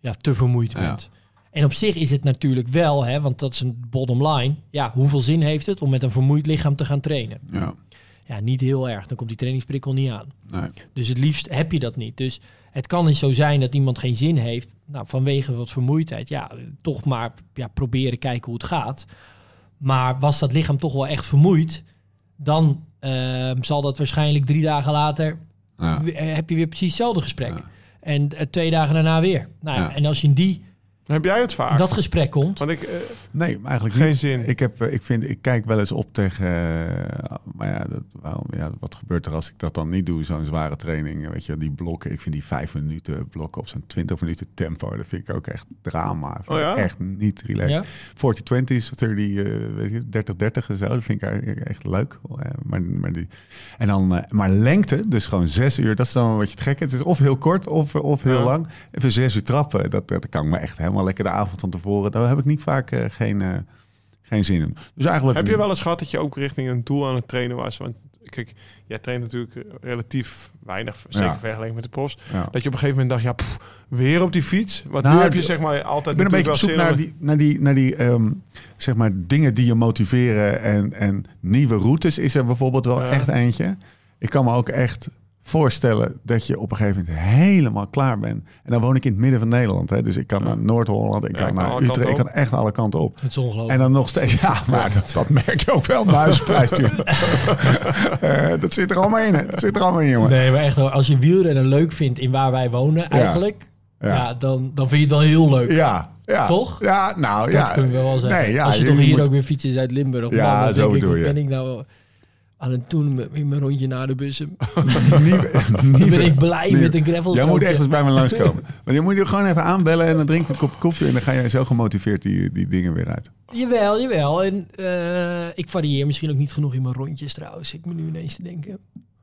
Speaker 3: ja, te vermoeid
Speaker 1: Ja.
Speaker 3: bent. En op zich is het natuurlijk wel, hè, want dat is een bottom line. Ja, hoeveel zin heeft het om met een vermoeid lichaam te gaan trainen?
Speaker 1: ja.
Speaker 3: Ja, niet heel erg. Dan komt die trainingsprikkel niet aan.
Speaker 1: Nee.
Speaker 3: Dus het liefst heb je dat niet. Dus het kan eens zo zijn dat iemand geen zin heeft. Nou, vanwege wat vermoeidheid. Ja, toch maar ja, proberen kijken hoe het gaat. Maar was dat lichaam toch wel echt vermoeid, dan ehm, zal dat waarschijnlijk drie dagen later
Speaker 1: Ja.
Speaker 3: eh, heb je weer precies hetzelfde gesprek.
Speaker 1: Ja.
Speaker 3: En eh, twee dagen daarna weer. Nou, ja. En als je in die,
Speaker 4: Heb jij het vaak?
Speaker 3: dat gesprek komt,
Speaker 4: Want ik, eh,
Speaker 1: Nee, eigenlijk
Speaker 4: Geen
Speaker 1: niet.
Speaker 4: zin.
Speaker 1: Ik, heb, eh, ik, vind, ik kijk wel eens op tegen... eh, maar ja, dat, waarom, ja, wat gebeurt er als ik dat dan niet doe? Zo'n zware training, weet je, die blokken. Ik vind die vijf minuten blokken op zo'n 20 minuten tempo. Dat vind ik ook echt drama.
Speaker 4: Oh ja?
Speaker 1: Echt niet relaxed.
Speaker 3: ja,
Speaker 1: 40-20's, 30, eh, weet je, 30-30 en zo. Dat vind ik eigenlijk echt leuk. Eh, maar, maar, die, en dan, eh, maar lengte, dus gewoon zes uur, dat is dan een beetje het gekke. Het is of heel kort of, of heel
Speaker 4: Ja.
Speaker 1: lang. Even zes uur trappen, dat, dat kan ik me echt helemaal lekker de avond van tevoren. Daar heb ik niet vaak eh, geen, eh, geen zin in. Dus eigenlijk...
Speaker 4: heb je wel eens gehad dat je ook richting een doel aan het trainen was? Want kijk, jij traint natuurlijk relatief weinig, zeker
Speaker 1: Ja.
Speaker 4: vergeleken met de profs.
Speaker 1: Ja.
Speaker 4: Dat je op een gegeven moment dacht, ja, pff, weer op die fiets. Want
Speaker 1: Nou,
Speaker 4: nu heb je zeg maar altijd
Speaker 1: Ik ben een beetje op zoek naar die, naar die, naar die ehm, zeg maar, dingen die je motiveren en, en nieuwe routes is er bijvoorbeeld wel
Speaker 4: Ja.
Speaker 1: echt eentje. Ik kan me ook echt voorstellen dat je op een gegeven moment helemaal klaar bent. En dan woon ik in het midden van Nederland. Hè? Dus ik kan
Speaker 4: Ja.
Speaker 1: naar Noord-Holland, ik
Speaker 4: Ja,
Speaker 1: kan naar Utrecht, ik kan echt alle kanten op.
Speaker 3: het is ongelooflijk.
Speaker 1: En dan nog steeds, ja, maar dat, dat merk je ook wel, muisprijs. uh, dat zit er allemaal in, hè. dat zit er allemaal in, jongen.
Speaker 3: Nee, maar echt hoor, als je wielrennen leuk vindt in waar wij wonen eigenlijk, ja.
Speaker 1: Ja.
Speaker 3: dan, dan vind je het wel heel leuk.
Speaker 1: Ja, ja.
Speaker 3: Toch?
Speaker 1: Ja, nou
Speaker 3: Dat
Speaker 1: ja.
Speaker 3: kunnen we wel zeggen.
Speaker 1: Nee, ja,
Speaker 3: als je, toch hier
Speaker 1: moet-
Speaker 3: ook weer fietsen is uit Limburg.
Speaker 1: Ja,
Speaker 3: man, dan
Speaker 1: zo
Speaker 3: denk ik,
Speaker 1: je.
Speaker 3: ben ik nou aan het doen met met mijn rondje naar de bussen?
Speaker 1: Nieuwe-
Speaker 3: ben ik blij
Speaker 1: nieuwe-
Speaker 3: met een gravel.
Speaker 1: Jij moet echt eens bij me langskomen. Want je moet je gewoon even aanbellen en dan drink je een kop koffie en dan ga je zo gemotiveerd die, die dingen weer uit.
Speaker 3: Jawel, jawel. En eh, ik varieer misschien ook niet genoeg in mijn rondjes trouwens. Ik me nu ineens te denken.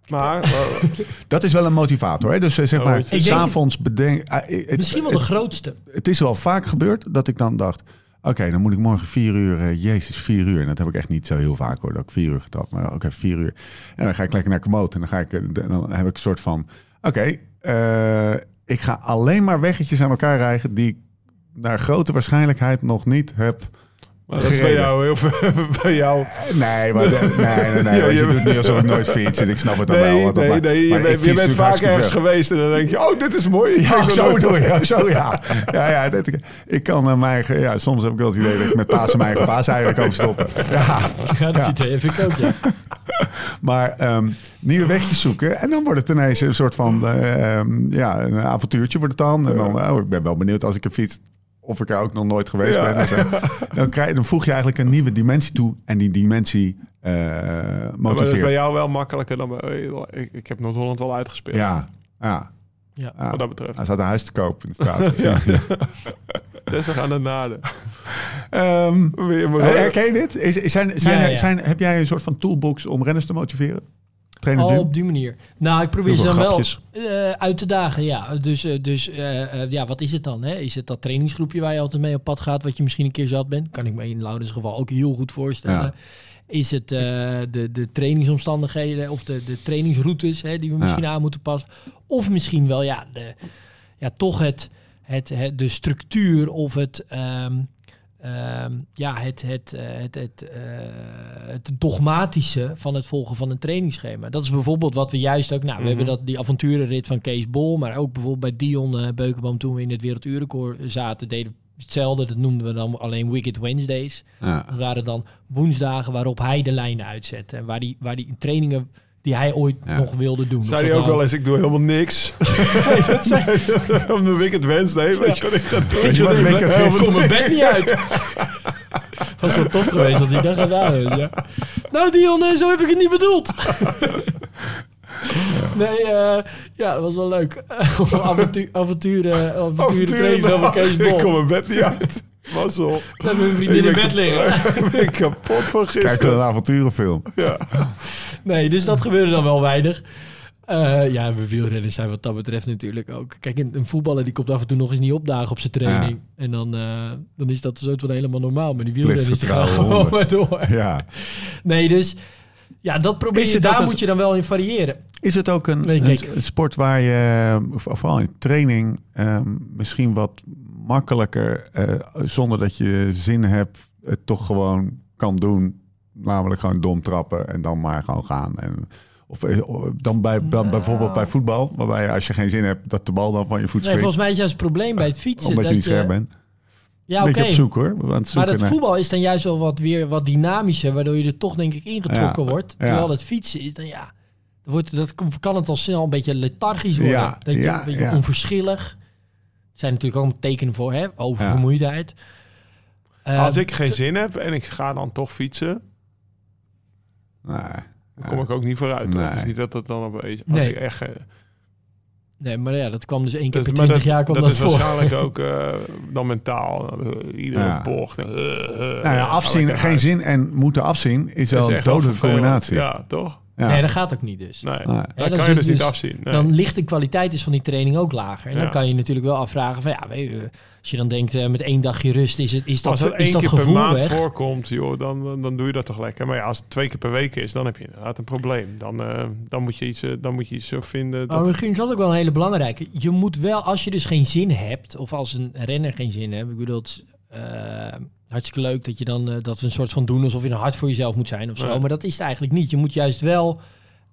Speaker 4: Maar eh,
Speaker 1: Dat is wel een motivator. Hè? Dus eh, zeg
Speaker 4: Oh,
Speaker 1: maar, s'avonds bedenk... eh, het,
Speaker 3: Misschien wel de
Speaker 1: het,
Speaker 3: grootste.
Speaker 1: het is wel vaak gebeurd dat ik dan dacht... Oké, dan moet ik morgen vier uur... eh, jezus, vier uur. En dat heb ik echt niet zo heel vaak hoor, dat ik vier uur getrapt. Maar oké, vier uur. En dan ga ik lekker naar Komoot. En dan, ga ik, eh, dan heb ik een soort van... Oké, eh, ik ga alleen maar weggetjes aan elkaar rijden... die ik naar grote waarschijnlijkheid nog niet heb
Speaker 4: maar dat is bij jou heel veel bij jou.
Speaker 1: Nee, maar de- nee, nee, nee.
Speaker 4: Ja, je-
Speaker 1: je doet niet alsof ik nooit fiets en ik snap het dan wel.
Speaker 4: Nee, nee,
Speaker 1: maar-
Speaker 4: nee. Je,
Speaker 1: maar
Speaker 4: bent- je vaak ergens
Speaker 1: veel.
Speaker 4: geweest en dan denk je, oh, dit is mooi.
Speaker 1: Ja,
Speaker 4: Ik
Speaker 1: zo
Speaker 4: nooit-
Speaker 1: je. Zo ja. Ja, ja, dat, ik, ik kan eh, mijn eigen, ja, soms heb ik wel het idee dat ik met paas en mijn eigen paas eigenlijk kan stoppen. Ja,
Speaker 3: Ja, dat idee heb ik ook, ja.
Speaker 1: maar ehm, nieuwe wegjes zoeken en dan wordt het ineens een soort van, eh, ehm, ja, een avontuurtje wordt het dan. En dan, oh, ik ben wel benieuwd als ik er fiets of ik er ook nog nooit geweest
Speaker 4: Ja.
Speaker 1: ben. En zo. Dan, krijg, dan voeg je eigenlijk een nieuwe dimensie toe en die dimensie eh
Speaker 4: Maar dat is
Speaker 1: motiveert.
Speaker 4: bij jou wel makkelijker dan bij... Ik, ik heb Noord-Holland wel uitgespeeld.
Speaker 1: Ja, ja.
Speaker 3: Ja.
Speaker 1: ja.
Speaker 4: Wat dat betreft.
Speaker 1: Hij zat een huis te koop in de straat.
Speaker 4: Ja. Dus we gaan naar Naarden.
Speaker 1: Ehm, herken je dit? Is, zijn, zijn,
Speaker 3: Ja, ja.
Speaker 1: Zijn, heb jij een soort van toolbox om renners te motiveren?
Speaker 3: Oh, op die manier. Nou, ik probeer ze dan wel eh, uit te dagen, ja. Dus, eh, dus eh, ja, wat is het dan? Hè? Is het dat trainingsgroepje waar je altijd mee op pad gaat, wat je misschien een keer zat bent? Kan ik me in Laurens geval ook heel goed voorstellen.
Speaker 1: Ja.
Speaker 3: Is het de, de trainingsomstandigheden of de, de trainingsroutes hè, die we misschien aan moeten passen? Of misschien wel, ja, de, ja toch het, het, het, de structuur of het... ehm, ehm, ja, het, het, eh, het, het, eh, het dogmatische van het volgen van een trainingsschema. Dat is bijvoorbeeld wat we juist ook... Nou, we
Speaker 4: Mhm.
Speaker 3: hebben dat, die avonturenrit van Kees Bol... maar ook bijvoorbeeld bij Dion eh, Beukenboom... toen we in het werelduurrecord zaten... deden we hetzelfde. Dat noemden we dan alleen Wicked Wednesdays.
Speaker 1: Ja.
Speaker 3: Dat waren dan woensdagen waarop hij de lijnen uitzette. En waar die, waar die trainingen die hij ooit
Speaker 1: Ja.
Speaker 3: nog wilde doen.
Speaker 4: Zei hij ook
Speaker 3: nou-
Speaker 4: wel eens, ik doe helemaal niks.
Speaker 3: Nee, dat zei-
Speaker 4: Om de Wicked Wednesday, weet je wat ik ga doen?
Speaker 1: Weet je wat
Speaker 4: Ik ga?
Speaker 3: Ik kom mijn bed niet uit. Was wel tof geweest als hij dat gedaan heeft, ja. Nou Dion, nee, zo heb ik het niet bedoeld. Nee, eh, ja, dat was wel leuk. avontuur, avonturen, avonturen trainen over Kees
Speaker 4: Ik kom mijn bed niet uit. Mazzel.
Speaker 3: Met mijn vriendin in
Speaker 4: Ik
Speaker 3: bed liggen.
Speaker 4: Ik ben kapot van
Speaker 1: Kijk een
Speaker 4: gisteren.
Speaker 1: avonturenfilm.
Speaker 4: Ja.
Speaker 3: Nee, dus dat gebeurde dan wel weinig. Eh, ja, we wielrenners zijn wat dat betreft natuurlijk ook. Kijk, een, een voetballer die komt af en toe nog eens niet opdagen op zijn training. En dan, eh, dan is dat zo van helemaal normaal. Maar die wielrenners die gaan gewoon maar door.
Speaker 1: Ja.
Speaker 3: Nee, dus ja, dat probeer je,
Speaker 1: ook
Speaker 3: daar moet je dan wel in variëren.
Speaker 1: Is het ook een,
Speaker 3: Nee,
Speaker 1: een,
Speaker 3: kijk.
Speaker 1: een sport waar je, of vooral in training, ehm, misschien wat makkelijker, eh, zonder dat je zin hebt, het toch gewoon kan doen? Namelijk gewoon dom trappen en dan maar gewoon gaan. En, of eh, dan bij, bij- bijvoorbeeld bij voetbal, waarbij je, als je geen zin hebt, dat de bal dan van je voet
Speaker 3: Nee,
Speaker 1: springt.
Speaker 3: volgens mij is juist het probleem bij het fietsen.
Speaker 1: omdat je
Speaker 3: dat
Speaker 1: niet scherp bent.
Speaker 3: Ja, oké.
Speaker 1: beetje op zoek hoor. Het
Speaker 3: Maar dat
Speaker 1: naar-
Speaker 3: voetbal is dan juist wel wat weer wat dynamischer, waardoor je er toch denk ik ingetrokken
Speaker 1: Ja.
Speaker 3: wordt.
Speaker 1: Ja.
Speaker 3: Terwijl het fietsen is dan ja, dan wordt, dat kan het al snel een beetje lethargisch worden.
Speaker 1: Ja,
Speaker 3: dat je
Speaker 1: ja,
Speaker 3: een beetje
Speaker 1: ja.
Speaker 3: onverschillig. Er zijn natuurlijk ook tekenen voor hè, oververmoeidheid. Eh,
Speaker 4: Als ik geen zin heb en ik ga dan toch fietsen,
Speaker 1: Nee.
Speaker 4: dan kom ik ook niet vooruit.
Speaker 1: Nee.
Speaker 4: Het is niet dat dat dan opeens... Als
Speaker 3: Nee.
Speaker 4: ik echt... eh,
Speaker 3: Nee, maar ja, dat kwam dus één keer
Speaker 4: Dat,
Speaker 3: per
Speaker 4: maar
Speaker 3: twintig jaar kwam
Speaker 4: dat
Speaker 3: dat,
Speaker 4: is
Speaker 3: voor.
Speaker 4: waarschijnlijk ook eh, dan mentaal. Iedere
Speaker 1: Ja.
Speaker 4: bocht. eh,
Speaker 1: Nou ja, afzien, geen zin en moeten afzien is wel een dodelijke combinatie.
Speaker 4: Ja, toch?
Speaker 1: Ja.
Speaker 3: Nee, dat gaat ook niet dus.
Speaker 4: Nee, dan kan je dus niet
Speaker 3: dus-
Speaker 4: afzien. Nee.
Speaker 3: Dan ligt de kwaliteit dus van die training ook lager. En
Speaker 4: Ja.
Speaker 3: dan kan je natuurlijk wel afvragen van ja, weet je, als je dan denkt eh, met één dagje rust is, het, is dat,
Speaker 4: als het
Speaker 3: is
Speaker 4: één
Speaker 3: dat
Speaker 4: keer per maand
Speaker 3: weg.
Speaker 4: voorkomt, joh, dan, dan- dan doe je dat toch lekker. Maar ja, als het twee keer per week is, dan heb je inderdaad een probleem. Dan, eh, dan, moet, je iets, eh, dan moet je iets zo vinden.
Speaker 3: Maar
Speaker 4: Dat,
Speaker 3: misschien is dat ook wel een hele belangrijke. Je moet wel, als je dus geen zin hebt, of als een renner geen zin hebt, ik bedoel, het eh, hartstikke leuk dat je dan eh, dat we een soort van doen alsof je een hard voor jezelf moet zijn of zo. Maar dat is het eigenlijk niet. Je moet juist wel,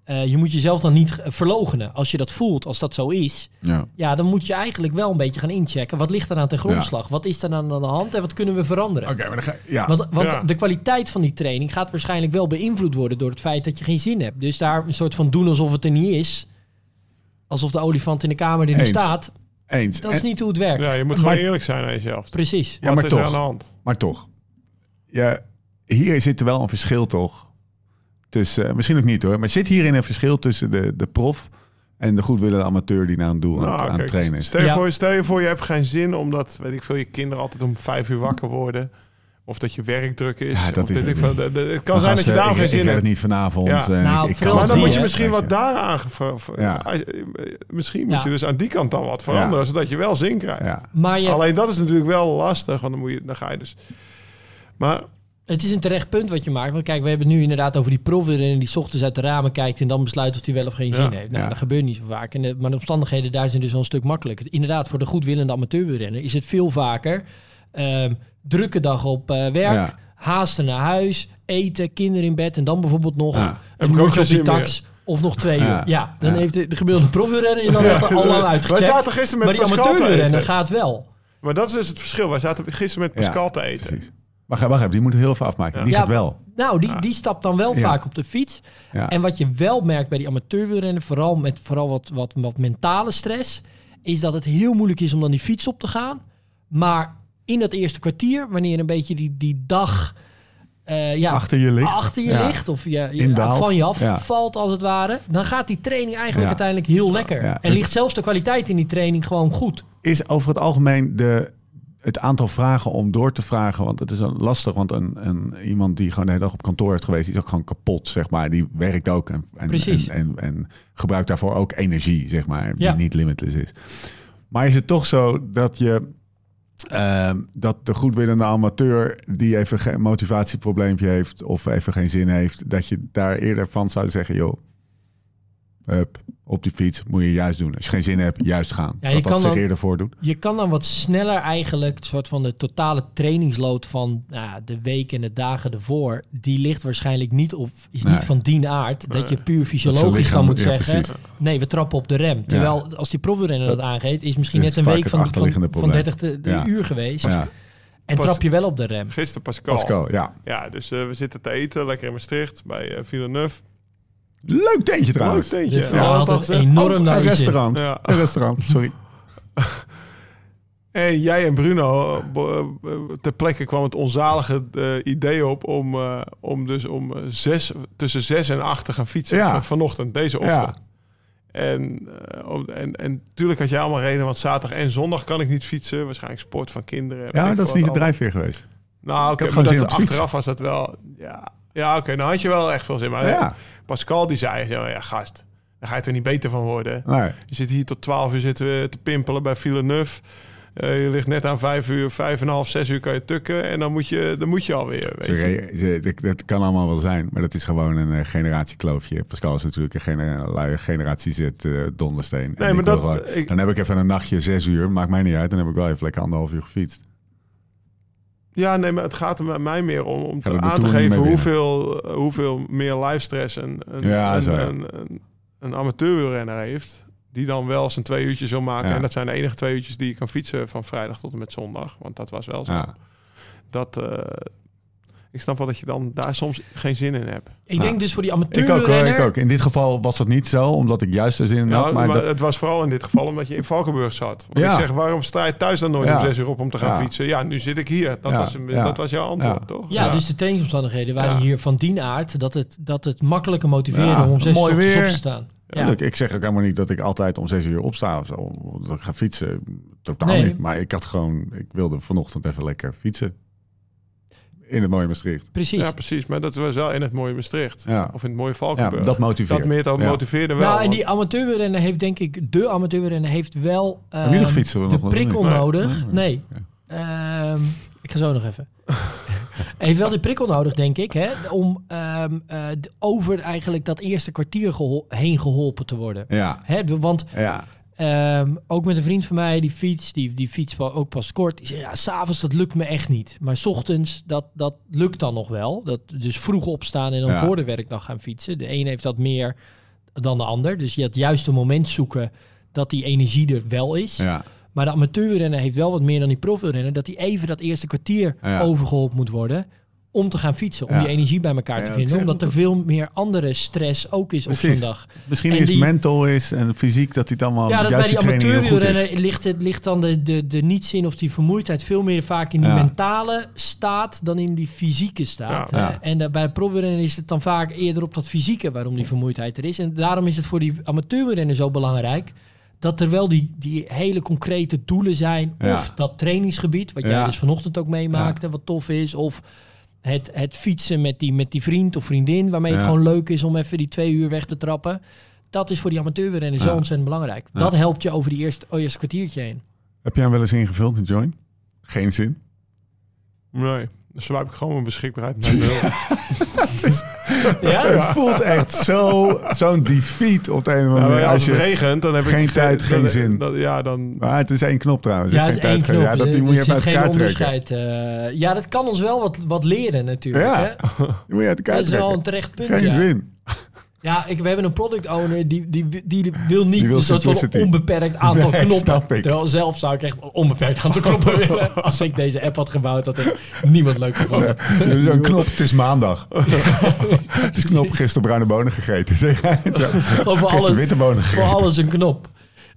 Speaker 3: eh, je moet jezelf dan niet verlogenen. Als je dat voelt, als dat zo is,
Speaker 1: Ja.
Speaker 3: ja, dan moet je eigenlijk wel een beetje gaan inchecken. Wat ligt er aan ten grondslag? Wat is er dan aan de hand en wat kunnen we veranderen?
Speaker 1: Oké, maar dan ga ja.
Speaker 3: Want, want
Speaker 4: Ja.
Speaker 3: de kwaliteit van die training gaat waarschijnlijk wel beïnvloed worden door het feit dat je geen zin hebt. Dus daar een soort van doen alsof het er niet is. Alsof de olifant in de kamer er niet
Speaker 1: Eens.
Speaker 3: staat.
Speaker 1: Eens.
Speaker 3: Dat is
Speaker 1: En-
Speaker 3: niet hoe het werkt.
Speaker 4: ja, je moet
Speaker 1: Maar-
Speaker 4: gewoon eerlijk zijn aan jezelf.
Speaker 3: Precies.
Speaker 1: Ja,
Speaker 4: Wat
Speaker 1: maar
Speaker 4: is
Speaker 1: toch.
Speaker 4: er aan de hand?
Speaker 1: Maar toch. Ja, hier zit er wel een verschil toch. Tussen, eh, misschien ook niet hoor, maar zit hierin een verschil tussen de, de prof en de goedwillende amateur die naar een doel aan, het-
Speaker 4: Nou,
Speaker 1: aan het trainen is?
Speaker 4: Stel je,
Speaker 3: Ja.
Speaker 4: voor, stel je voor, je hebt geen zin omdat, weet ik veel, je kinderen altijd om vijf uur wakker worden. Of dat je werk druk is.
Speaker 1: Ja, dat
Speaker 4: of
Speaker 1: is
Speaker 4: weet
Speaker 1: het
Speaker 4: ik. De- de- Het kan zijn dat je daarom
Speaker 1: ik,
Speaker 4: geen zin
Speaker 1: ik
Speaker 4: hebt.
Speaker 1: het niet vanavond.
Speaker 4: Ja.
Speaker 1: en
Speaker 3: Nou,
Speaker 1: ik, ik
Speaker 4: Maar dan
Speaker 3: die,
Speaker 4: moet je misschien wat
Speaker 1: Ja.
Speaker 4: ah, eh, Misschien moet
Speaker 3: Ja.
Speaker 4: je dus aan die kant dan wat veranderen, zodat je wel zin krijgt.
Speaker 1: Ja.
Speaker 3: Maar je,
Speaker 4: Alleen dat is natuurlijk wel lastig, want dan, moet je, dan ga je dus... Maar
Speaker 3: het is een terecht punt wat je maakt. Want kijk, we hebben het nu inderdaad over die profwielrenner die 's ochtends uit de ramen kijkt en dan besluit of hij wel of geen
Speaker 4: Ja.
Speaker 3: zin heeft. Nou,
Speaker 1: Ja.
Speaker 3: dat gebeurt niet zo vaak. En de, maar de omstandigheden daar zijn dus wel een stuk makkelijker. Inderdaad, voor de goedwillende amateurwielrenner is het veel vaker ehm, drukke dag op eh, werk,
Speaker 1: Ja.
Speaker 3: haasten naar huis, eten, kinderen in bed en dan bijvoorbeeld nog een uurtje op die tax of nog twee
Speaker 1: Ja.
Speaker 3: uur. Ja, dan
Speaker 1: Ja.
Speaker 3: heeft de, de gemiddelde is dan echt al lang
Speaker 4: wij
Speaker 3: uitgecheckt.
Speaker 4: zaten gisteren met
Speaker 3: Maar die
Speaker 4: Pascal te
Speaker 3: amateurwielrenner
Speaker 4: eten.
Speaker 3: gaat wel.
Speaker 4: Maar dat is dus het verschil. Wij zaten gisteren met
Speaker 1: Ja,
Speaker 4: Pascal te eten.
Speaker 1: Precies. Wacht, wacht even, die moet heel even afmaken.
Speaker 4: Ja.
Speaker 1: Die
Speaker 3: Ja.
Speaker 1: gaat wel.
Speaker 3: Nou, die, die stapt dan wel
Speaker 1: Ja.
Speaker 3: vaak op de fiets.
Speaker 1: Ja.
Speaker 3: En wat je wel merkt bij die amateurwielrennen, vooral met vooral wat, wat, wat mentale stress, is dat het heel moeilijk is om dan die fiets op te gaan. Maar in dat eerste kwartier, wanneer een beetje die, die dag eh, ja,
Speaker 1: Achter je ligt.
Speaker 3: achter je
Speaker 1: Ja.
Speaker 3: ligt of je, van je af
Speaker 1: Ja.
Speaker 3: valt als het ware, dan gaat die training eigenlijk uiteindelijk heel lekker. En ligt zelfs de kwaliteit in die training gewoon goed.
Speaker 1: Is over het algemeen de, het aantal vragen om door te vragen. Want het is lastig, want een, een, iemand die gewoon de hele dag op kantoor heeft geweest, die is ook gewoon kapot, zeg maar. Die werkt ook en, en,
Speaker 3: Precies.
Speaker 1: en, en, en gebruikt daarvoor ook energie, zeg maar, die
Speaker 3: Ja.
Speaker 1: niet limitless is. Maar is het toch zo dat je ehm, dat de goedwillende amateur die even geen motivatieprobleempje heeft of even geen zin heeft, dat je daar eerder van zou zeggen, joh, hup, op die fiets moet je juist doen. Als je geen zin hebt, juist gaan.
Speaker 3: Ja, je
Speaker 1: dat dat
Speaker 3: kan
Speaker 1: zich
Speaker 3: dan-
Speaker 1: eerder voordoet.
Speaker 3: Je kan dan wat sneller eigenlijk, het soort van de totale trainingsload van nou, de week en de dagen ervoor, die ligt waarschijnlijk niet op, is
Speaker 1: Nee.
Speaker 3: niet van die aard, dat je puur
Speaker 1: Dat
Speaker 3: fysiologisch dan moet
Speaker 1: ja,
Speaker 3: zeggen,
Speaker 1: precies.
Speaker 3: nee, we trappen op de rem. Terwijl als die profrenner dat,
Speaker 1: Dat-
Speaker 3: aangeeft, is misschien
Speaker 1: is
Speaker 3: net een week van, van, van
Speaker 1: probleem.
Speaker 3: 30 de, de
Speaker 1: Ja.
Speaker 3: uur geweest
Speaker 1: Ja,
Speaker 3: en
Speaker 4: Pas-
Speaker 3: trap je wel op de rem.
Speaker 4: Gisteren Pascal.
Speaker 1: Pascal, ja.
Speaker 4: Ja, dus eh, we zitten te eten, lekker in Maastricht, bij eh Villeneuve.
Speaker 1: Leuk tentje trouwens.
Speaker 4: Leuk tentje. Ja,
Speaker 3: had enorm
Speaker 1: Oh,
Speaker 3: naar
Speaker 1: een
Speaker 3: je zin.
Speaker 1: restaurant.
Speaker 4: Ja.
Speaker 1: Een restaurant, sorry.
Speaker 4: En jij en Bruno, eh, eh, ter plekke kwam het onzalige eh, idee op om, eh, om dus om zes, tussen zes en acht te gaan fietsen
Speaker 1: Ja.
Speaker 4: van- vanochtend, deze
Speaker 1: Ja.
Speaker 4: ochtend. En, eh, om- en, en natuurlijk had jij allemaal reden, want zaterdag en zondag kan ik niet fietsen. Waarschijnlijk sport van kinderen.
Speaker 1: Ja, dat is niet de drijfveer geweest.
Speaker 4: Nou, oké,
Speaker 1: had
Speaker 4: maar
Speaker 1: gewoon zin
Speaker 4: dat, achteraf was dat wel... Ja, ja oké, dan had je wel echt veel zin. Maar
Speaker 1: Ja.
Speaker 4: Pascal die zei, ja gast, daar ga je er niet beter van worden.
Speaker 1: Nee.
Speaker 4: Je zit hier tot 12 uur zitten we te pimpelen bij Villeneuve. Eh je ligt net aan 5 uur, 5 en half, 6 uur kan je tukken. En dan moet je, dan moet je alweer. Weet.
Speaker 1: Sorry, ze- dat- dat kan allemaal wel zijn, maar dat is gewoon een eh, generatiekloofje. Pascal is natuurlijk een gener- lui generatie Z eh, dondersteen. En
Speaker 4: Nee, maar dat-
Speaker 1: gewoon-
Speaker 4: ik-
Speaker 1: Dan heb ik even een nachtje zes uur, maakt mij niet uit. Dan heb ik wel even lekker anderhalf uur gefietst.
Speaker 4: Ja, nee, maar het gaat er mij meer om, om aan te geven hoeveel, eh, hoeveel meer live stress een, een,
Speaker 1: Ja,
Speaker 4: een, een, een, een amateurwielrenner heeft. Die dan wel zijn twee uurtjes wil maken.
Speaker 1: Ja.
Speaker 4: En dat zijn de enige twee uurtjes die je kan fietsen van vrijdag tot en met zondag. Want dat was wel zo. Dat, eh, ik snap wel dat je dan daar soms geen zin in hebt.
Speaker 3: Ik denk dus voor die
Speaker 1: Ik ook, ik ook. In dit geval was dat niet zo, omdat ik juist er zin in
Speaker 4: Ja,
Speaker 1: had.
Speaker 4: maar
Speaker 1: Maar dat,
Speaker 4: het was vooral in dit geval omdat je in Valkenburg zat. Want
Speaker 1: Ja.
Speaker 4: ik zeg, waarom sta je thuis dan nooit
Speaker 1: Ja.
Speaker 4: om zes uur op om te gaan
Speaker 1: Ja.
Speaker 4: fietsen? Ja, nu zit ik hier. Dat,
Speaker 1: Ja.
Speaker 4: was, een-
Speaker 1: Ja.
Speaker 4: dat was jouw antwoord,
Speaker 1: Ja.
Speaker 4: toch?
Speaker 3: Ja, dus de trainingsomstandigheden waren
Speaker 4: Ja.
Speaker 3: hier van die aard dat het, dat het makkelijker motiveerde
Speaker 1: Ja,
Speaker 3: om om zes uur op
Speaker 1: weer.
Speaker 3: te staan.
Speaker 1: Ja. Ik zeg ook helemaal niet dat ik altijd om zes uur opsta of zo. Dat ik ga fietsen. Totaal
Speaker 3: Nee.
Speaker 1: niet. Maar ik had gewoon, ik wilde vanochtend even lekker fietsen. In het mooie Maastricht.
Speaker 3: Precies.
Speaker 4: Ja, precies. Maar dat was wel in het mooie Maastricht.
Speaker 1: Ja.
Speaker 4: Of in het mooie
Speaker 1: Ja,
Speaker 4: Valkenburg.
Speaker 1: dat motiveert.
Speaker 4: Dat meer dan
Speaker 1: Ja.
Speaker 4: motiveerde wel.
Speaker 3: nou, en die amateurrenner heeft denk ik, de amateurrenner heeft wel ehm,
Speaker 1: fietsen?
Speaker 3: de
Speaker 1: Nog wel,
Speaker 3: prikkel nodig.
Speaker 1: Nee.
Speaker 3: Ehm, ik ga zo nog even. Hij heeft wel die prikkel nodig, denk ik, hè, om ehm, eh, de- over eigenlijk dat eerste kwartier gehol- heen geholpen te worden.
Speaker 1: Ja,
Speaker 3: Hè, want
Speaker 1: ja.
Speaker 3: Ehm, ook met een vriend van mij, die fiets, die, die fiets ook pas kort. Die zei, ja, s'avonds dat lukt me echt niet. Maar 's ochtends, dat, dat lukt dan nog wel. Dat, dus vroeg opstaan en dan
Speaker 1: Ja.
Speaker 3: voor de werkdag gaan fietsen. De een heeft dat meer dan de ander. Dus je het juiste moment zoeken dat die energie er wel is.
Speaker 1: ja.
Speaker 3: Maar de amateurrenner heeft wel wat meer dan die profrenner. Dat hij even dat eerste kwartier
Speaker 1: Ja.
Speaker 3: overgeholpen moet worden om te gaan fietsen. Om
Speaker 1: Ja.
Speaker 3: die energie bij elkaar te vinden. Omdat er veel meer andere stress ook is op zo'n dag.
Speaker 1: Misschien
Speaker 3: En
Speaker 1: is
Speaker 3: die-
Speaker 1: mental is en fysiek dat hij het allemaal
Speaker 3: Ja, dat bij die amateurwielrennen ligt, het, ligt dan de, de, de nietszin of die vermoeidheid veel meer vaak in die mentale staat dan in die fysieke staat.
Speaker 1: Ja.
Speaker 3: En uh, bij profwielrennen is het dan vaak eerder op dat fysieke waarom die vermoeidheid er is. En daarom is het voor die amateurwielrennen zo belangrijk dat er wel die, die hele concrete doelen zijn.
Speaker 1: Ja.
Speaker 3: Of dat trainingsgebied, wat jij
Speaker 1: Ja.
Speaker 3: dus vanochtend ook meemaakte, wat tof is. Of het, het fietsen met die, met die vriend of vriendin, waarmee het gewoon leuk is om even die twee uur weg te trappen. Dat is voor die amateurwielrennen zo
Speaker 1: Ja.
Speaker 3: ontzettend belangrijk.
Speaker 1: Ja.
Speaker 3: Dat helpt je over die eerste, oh, eerste kwartiertje heen.
Speaker 1: Heb jij hem wel eens ingevuld in Join? Geen zin.
Speaker 4: Nee, dan ik gewoon mijn beschikbaarheid naar nul.
Speaker 3: Ja?
Speaker 1: Het voelt echt zo, zo'n defeat op de een of andere manier.
Speaker 4: als
Speaker 1: Als
Speaker 4: het
Speaker 1: je,
Speaker 4: regent, dan heb ik
Speaker 1: geen tijd, geen
Speaker 4: dan-
Speaker 1: zin.
Speaker 4: dan- ja, dan...
Speaker 1: maar het is één knop trouwens.
Speaker 3: Ja, het is één knop.
Speaker 1: Ja, dat, die moet je even uit elkaar
Speaker 3: geen
Speaker 1: trekken.
Speaker 3: onderscheid. eh, ja, dat kan ons wel wat, wat leren natuurlijk.
Speaker 1: Ja,
Speaker 3: Hè?
Speaker 1: die moet je uit elkaar
Speaker 3: Dat is wel
Speaker 1: trekken.
Speaker 3: een terecht punt.
Speaker 1: Geen
Speaker 3: ja.
Speaker 1: zin.
Speaker 3: Ja, ik, we hebben een product owner die, die, die wil niet
Speaker 1: Die wil
Speaker 3: een soort van onbeperkt aantal
Speaker 1: Nee,
Speaker 3: knoppen. Terwijl zelf zou ik echt onbeperkt aantal knoppen willen. Als ik deze app had gebouwd, had ik niemand leuk gevonden.
Speaker 1: Een knop, het is maandag. het is knop, gisteren bruine bonen gegeten. Zeg jij
Speaker 3: voor
Speaker 1: Gisteren
Speaker 3: alles,
Speaker 1: witte bonen
Speaker 3: voor
Speaker 1: gegeten.
Speaker 3: alles een knop.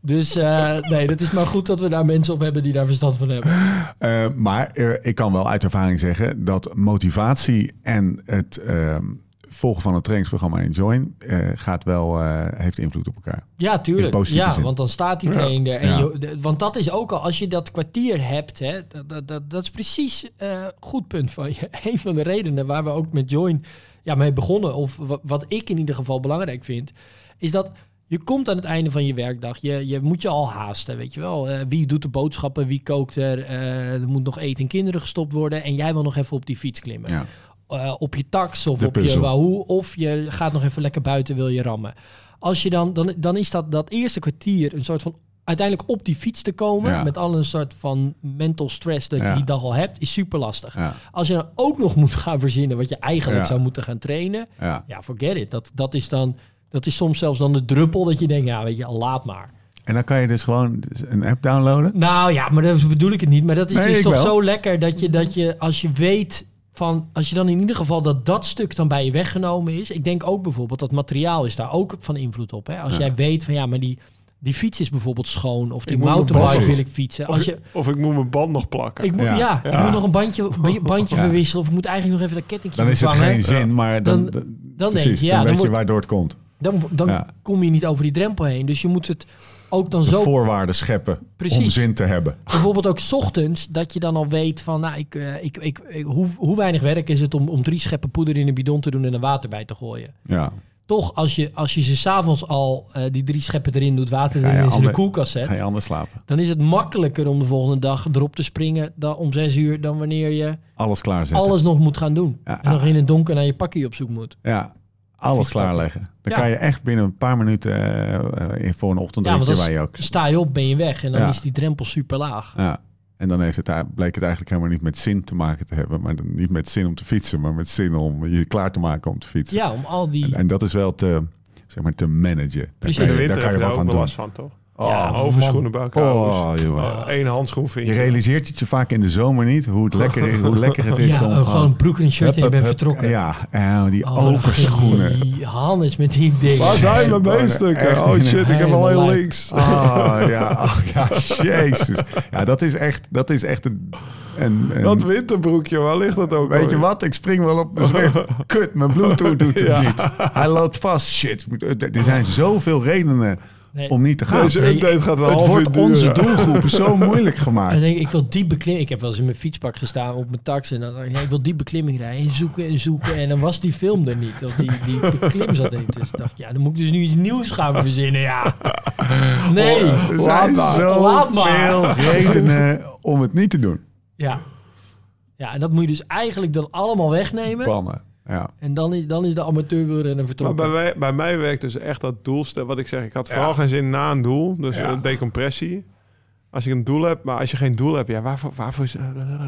Speaker 3: Dus eh, nee, dat is maar goed dat we daar mensen op hebben die daar verstand van hebben.
Speaker 1: Eh, maar er- ik kan wel uit ervaring zeggen dat motivatie en het ehm, volgen van het trainingsprogramma in Join eh, gaat wel, eh, heeft invloed op elkaar.
Speaker 3: Ja, tuurlijk. Ja,
Speaker 1: zin.
Speaker 3: want dan staat die
Speaker 4: Ja.
Speaker 3: trainer. En
Speaker 1: Ja.
Speaker 3: je, de- want dat is ook al, als je dat kwartier hebt, hè, dat, dat, dat, dat is precies een goed punt van je. Een van de redenen waar we ook met Join ja, mee begonnen, of wat, wat ik in ieder geval belangrijk vind, is dat je komt aan het einde van je werkdag. Je, je moet je al haasten, weet je wel. Eh, wie doet de boodschappen, wie kookt er, eh, er moet nog eten en kinderen gestopt worden. En jij wil nog even op die fiets klimmen
Speaker 1: Ja.
Speaker 3: Eh, op je tax of
Speaker 1: De
Speaker 3: op je. Wahoo. Of je gaat nog even lekker buiten, wil je rammen. Als je dan, dan, dan is dat, dat eerste kwartier een soort van uiteindelijk op die fiets te komen.
Speaker 1: Ja.
Speaker 3: Met al een soort van mental stress dat je die dag al hebt, is super lastig.
Speaker 1: Ja,
Speaker 3: Als je dan ook nog moet gaan verzinnen wat je eigenlijk zou moeten gaan trainen.
Speaker 1: ja.
Speaker 3: Forget it. Dat, dat is dan, dat is soms zelfs dan de druppel dat je denkt, ja, weet je, al laat maar.
Speaker 1: En dan kan je dus gewoon een app downloaden.
Speaker 3: Nou ja, maar dat bedoel ik het niet. Maar dat is
Speaker 1: Nee,
Speaker 3: dus toch
Speaker 1: wel.
Speaker 3: zo lekker dat je, dat je als je weet van als je dan in ieder geval dat dat stuk dan bij je weggenomen is. Ik denk ook bijvoorbeeld dat materiaal is daar ook van invloed op. Hè? Als
Speaker 1: Ja.
Speaker 3: jij weet van ja, maar die, die fiets is bijvoorbeeld schoon. Of die mountainbike wil ik fietsen.
Speaker 4: Of,
Speaker 3: Als je,
Speaker 4: ik, of ik moet mijn band nog plakken.
Speaker 3: ik moet,
Speaker 1: Ja.
Speaker 3: ja, ik moet nog een bandje, ba- bandje
Speaker 1: Ja.
Speaker 3: verwisselen. Of ik moet eigenlijk nog even dat kettingje
Speaker 1: Dan is het geen zin, maar dan,
Speaker 3: Dan-
Speaker 1: dan,
Speaker 3: Dan
Speaker 1: precies,
Speaker 3: denk je, ja,
Speaker 1: dan
Speaker 3: dan,
Speaker 1: weet je waardoor het komt.
Speaker 3: dan, dan
Speaker 1: Ja.
Speaker 3: kom je niet over die drempel heen. Dus je moet het ook dan zo
Speaker 1: voorwaarden scheppen om zin te hebben.
Speaker 3: Bijvoorbeeld ook 's ochtends, dat je dan al weet van, nou, ik, eh, ik, ik, ik- hoe, hoe weinig werk is het om, om drie scheppen poeder in een bidon te doen en er water bij te gooien.
Speaker 1: Ja,
Speaker 3: Toch, als je, als je ze s'avonds al eh, die drie scheppen erin doet, water erin in de koelkast
Speaker 1: ga je
Speaker 3: zet,
Speaker 1: anders slapen.
Speaker 3: dan is het makkelijker om de volgende dag erop te springen dan om zes uur dan wanneer je
Speaker 1: Alles klaarzetten.
Speaker 3: alles nog moet gaan doen.
Speaker 1: Ja.
Speaker 3: En nog in het donker naar je pakje op zoek moet.
Speaker 1: Ja, alles klaarleggen. Dan
Speaker 3: Ja.
Speaker 1: kan je echt binnen een paar minuten eh, eh, voor een
Speaker 3: Ja,
Speaker 1: ochtendritje
Speaker 3: want dan
Speaker 1: waar je ook...
Speaker 3: sta je op, ben je weg en dan
Speaker 1: Ja.
Speaker 3: is die drempel super laag.
Speaker 1: Ja. En dan heeft het, bleek het eigenlijk helemaal niet met zin te maken te hebben. Maar dan niet met zin om te fietsen, maar met zin om je klaar te maken om te fietsen.
Speaker 3: Ja, om al die...
Speaker 1: En, en dat is wel te, zeg maar, te managen. Daar
Speaker 3: Precies.
Speaker 1: kan je, daar kan je wat aan
Speaker 4: wel
Speaker 1: doen.
Speaker 4: van, toch?
Speaker 3: Ja,
Speaker 4: Oh, overschoenen bij elkaar.
Speaker 1: Oh, jongen.
Speaker 4: Eén handschoen vind
Speaker 1: Je
Speaker 4: je.
Speaker 1: realiseert het je vaak in de zomer niet hoe, het lekker is, hoe lekker het is
Speaker 3: ja,
Speaker 1: om
Speaker 3: oh, gewoon een broek en een shirt en je
Speaker 1: Hup,
Speaker 3: bent
Speaker 1: hup,
Speaker 3: vertrokken.
Speaker 1: Ja, en die
Speaker 3: Oh,
Speaker 1: overschoenen.
Speaker 3: Die Hannes met die dingen.
Speaker 4: Waar zijn mijn beenstukken? Oh shit, ik heb al heel
Speaker 3: helemaal
Speaker 4: links.
Speaker 1: Ah, ja, oh, ja, jezus. Ja, dat is echt, dat is echt een... een, een-
Speaker 4: Dat winterbroekje, waar ligt dat ook?
Speaker 1: Weet je wat? Ik spring wel op mijn zwicht. Kut, mijn Bluetooth doet het
Speaker 4: Ja.
Speaker 1: niet. Hij loopt vast. Shit. Er zijn zoveel redenen
Speaker 3: Nee.
Speaker 1: om niet te gaan.
Speaker 4: Deze
Speaker 3: Nee,
Speaker 4: update gaat een
Speaker 1: het wordt onze doelgroep zo moeilijk
Speaker 3: En
Speaker 1: gemaakt.
Speaker 3: denk ik, ik wil die beklimming. Ik heb wel eens in mijn fietspak gestaan op mijn tax. En dan dacht ik, ja, ik wil die beklimming rijden. En zoeken en zoeken. En dan was die film er niet. Of die, die beklim zat er niet tussen. Ik dacht, ja, dan moet ik dus nu iets nieuws gaan verzinnen. Ja. Nee.
Speaker 1: Er zijn
Speaker 3: maar. Laat maar.
Speaker 1: zoveel redenen om het niet te doen.
Speaker 3: Ja. Ja, en dat moet je dus eigenlijk dan allemaal wegnemen.
Speaker 1: Pannen. Ja.
Speaker 3: En dan is, dan is de amateurwielrenner
Speaker 4: Maar
Speaker 3: vertrokken.
Speaker 4: bij mij, bij mij werkt dus echt dat doelstel. Wat ik zeg, ik had vooral
Speaker 1: Ja.
Speaker 4: geen zin na een doel. Dus
Speaker 1: Ja.
Speaker 4: eh, decompressie. Als je een doel hebt, maar als je geen doel hebt, ja, waarvoor, waarvoor,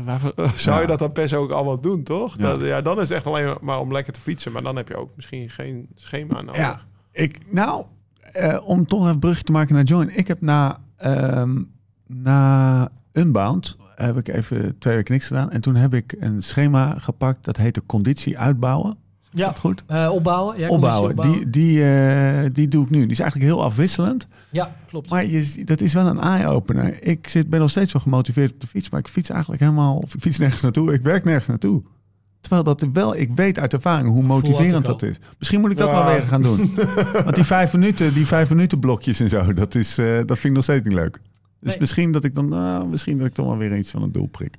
Speaker 4: waarvoor zou
Speaker 1: Ja.
Speaker 4: je dat dan per se ook allemaal doen, toch?
Speaker 1: Ja.
Speaker 4: Dat, ja, dan is het echt alleen maar om lekker te fietsen. Maar dan heb je ook misschien geen schema nodig.
Speaker 1: Ja, ik, nou, eh, om toch even een brugje te maken naar Join. Ik heb na, ehm, na Unbound heb ik even twee weken niks gedaan. En toen heb ik een schema gepakt dat heette conditie uitbouwen.
Speaker 3: Ja.
Speaker 1: dat goed?
Speaker 3: Eh, opbouwen. Ja,
Speaker 1: opbouwen. Die, die, eh, die doe ik nu. Die is eigenlijk heel afwisselend.
Speaker 3: Ja, klopt.
Speaker 1: Maar je, dat is wel een eye-opener. Ik zit, ben nog steeds wel gemotiveerd op de fiets. Maar ik fiets eigenlijk helemaal... Of ik fiets nergens naartoe. Ik werk nergens naartoe. Terwijl dat wel... Ik weet uit ervaring hoe motiverend dat is. Misschien moet ik dat
Speaker 4: Ja.
Speaker 1: wel weer gaan doen. Want die vijf minuten, die vijf minuten blokjes en zo... Dat, is, eh, dat vind ik nog steeds niet leuk. Dus
Speaker 3: Nee.
Speaker 1: misschien dat ik dan... ah, misschien dat ik toch wel weer iets van een doel prik.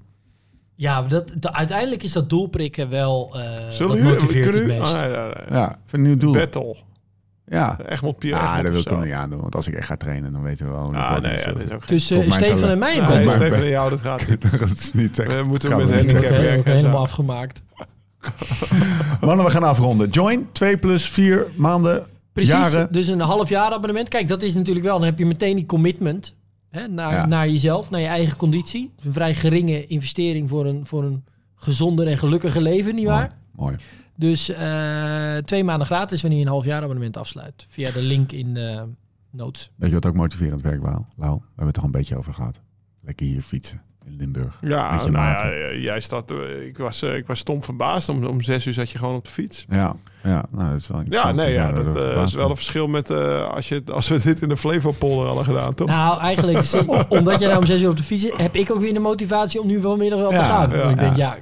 Speaker 3: Ja, dat, de- uiteindelijk is dat doelprikken wel... eh
Speaker 4: Zullen
Speaker 3: motiveert het meest.
Speaker 4: Ah, ja, ja, ja.
Speaker 1: Ja, voor een nieuw doel.
Speaker 4: Battle.
Speaker 1: Ja.
Speaker 4: Egmond Pierre.
Speaker 1: Ja,
Speaker 4: Egmond
Speaker 1: dat wil ik hem niet aandoen. Want als ik echt ga trainen, dan weten we wel... hoe
Speaker 4: Ah,
Speaker 1: het
Speaker 4: nee, ja,
Speaker 1: Dus
Speaker 4: dat is ook
Speaker 3: Tussen
Speaker 1: mijn
Speaker 3: Stefan
Speaker 1: talent.
Speaker 3: en mij
Speaker 4: Nee,
Speaker 1: maar
Speaker 3: beetje.
Speaker 4: Steven en jou, dat gaat niet.
Speaker 1: dat is niet echt...
Speaker 4: We moeten met handicap
Speaker 1: doen.
Speaker 4: Werken. en
Speaker 3: helemaal
Speaker 4: zo.
Speaker 3: afgemaakt.
Speaker 1: Mannen, we gaan afronden. Join, 2 plus 4 maanden,
Speaker 3: Precies,
Speaker 1: jaren.
Speaker 3: dus een half jaar abonnement. Kijk, dat is natuurlijk wel, dan heb je meteen die commitment hè, naar,
Speaker 1: Ja.
Speaker 3: naar jezelf, naar je eigen conditie. Een vrij geringe investering voor een, voor een gezonder en gelukkiger leven, nietwaar?
Speaker 1: Mooi.
Speaker 3: Dus eh, twee maanden gratis wanneer je een half jaar abonnement afsluit. Via de link in de notes.
Speaker 1: Weet je wat ook motiverend werkt, Lau? Lau, we hebben het er al een beetje over gehad. Lekker hier fietsen in Limburg.
Speaker 4: Ja,
Speaker 1: Met je
Speaker 4: nou ja,
Speaker 1: maten.
Speaker 4: jij staat, eh, ik, was, eh, ik was stom verbaasd. Om, om zes uur zat je gewoon op de fiets.
Speaker 1: Ja, ja nou, dat is wel
Speaker 4: Ja, nee, ja, dat eh, is wel een verschil met eh, als, je, als we dit in de Flevopolder hadden gedaan, toch?
Speaker 3: Nou, eigenlijk, omdat jij nou om zes uur op de fiets zit, heb ik ook weer de motivatie om nu vanmiddag wel te
Speaker 1: Ja,
Speaker 3: gaan.
Speaker 4: ja,
Speaker 3: ik denk, Ja,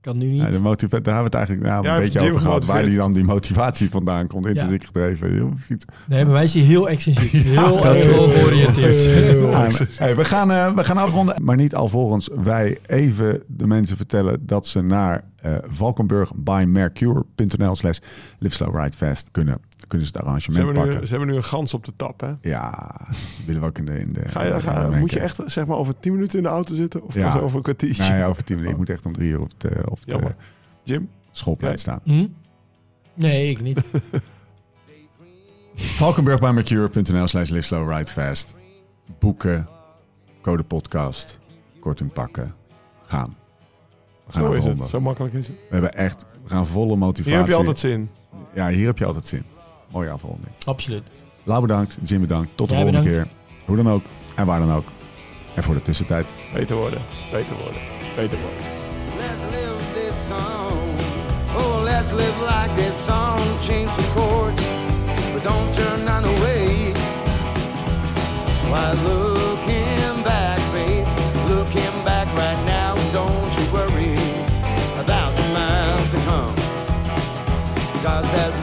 Speaker 3: kan nu niet.
Speaker 1: ja, de motiva- daar hebben we het eigenlijk nou,
Speaker 4: Ja,
Speaker 1: een beetje over gehad. Waar die dan die motivatie vandaan komt. Intrinsiek gedreven. Heel fiets.
Speaker 3: Nee, maar wij zien heel extensief. Heel georiënteerd.
Speaker 1: Ja, hey, we, gaan, eh, we gaan afronden. Maar niet alvorens wij even de mensen vertellen dat ze naar eh Valkenburg by Mercure.nl slash live slow ride fast kunnen. Kunnen ze het
Speaker 4: Ze
Speaker 1: arrangement
Speaker 4: nu,
Speaker 1: pakken.
Speaker 4: ze hebben nu een gans op de tap, hè?
Speaker 1: Ja, willen we ook in de... In de
Speaker 4: Ga je, ga,
Speaker 1: in de-
Speaker 4: moet je echt zeg maar over tien minuten in de auto zitten? Of
Speaker 1: Ja.
Speaker 4: pas over een kwartiertje?
Speaker 1: Nee, over tien minuten. Ik moet echt om drie uur op de, op de.
Speaker 4: Jim?
Speaker 1: schoolplein
Speaker 4: Nee.
Speaker 1: staan.
Speaker 3: Hm? Nee, ik niet.
Speaker 1: Valkenburg by Mercure.nl slash live slow ride fast. Boeken, code podcast, korting pakken, gaan. We gaan
Speaker 4: Zo is het. Zo makkelijk is het.
Speaker 1: We hebben echt, we gaan volle motivatie.
Speaker 4: Hier heb je altijd zin.
Speaker 1: Ja, hier heb je altijd zin. Mooie afronding.
Speaker 3: Absoluut.
Speaker 1: Lau bedankt, Jim bedankt. Tot de
Speaker 3: Jij
Speaker 1: volgende
Speaker 3: bedankt.
Speaker 1: keer. Hoe dan ook en waar dan ook. En voor de tussentijd.
Speaker 4: Beter worden. Beter worden. Beter worden.
Speaker 2: Let's live this song. Let's live like this song, change the chords, but don't turn none away. Why look because that.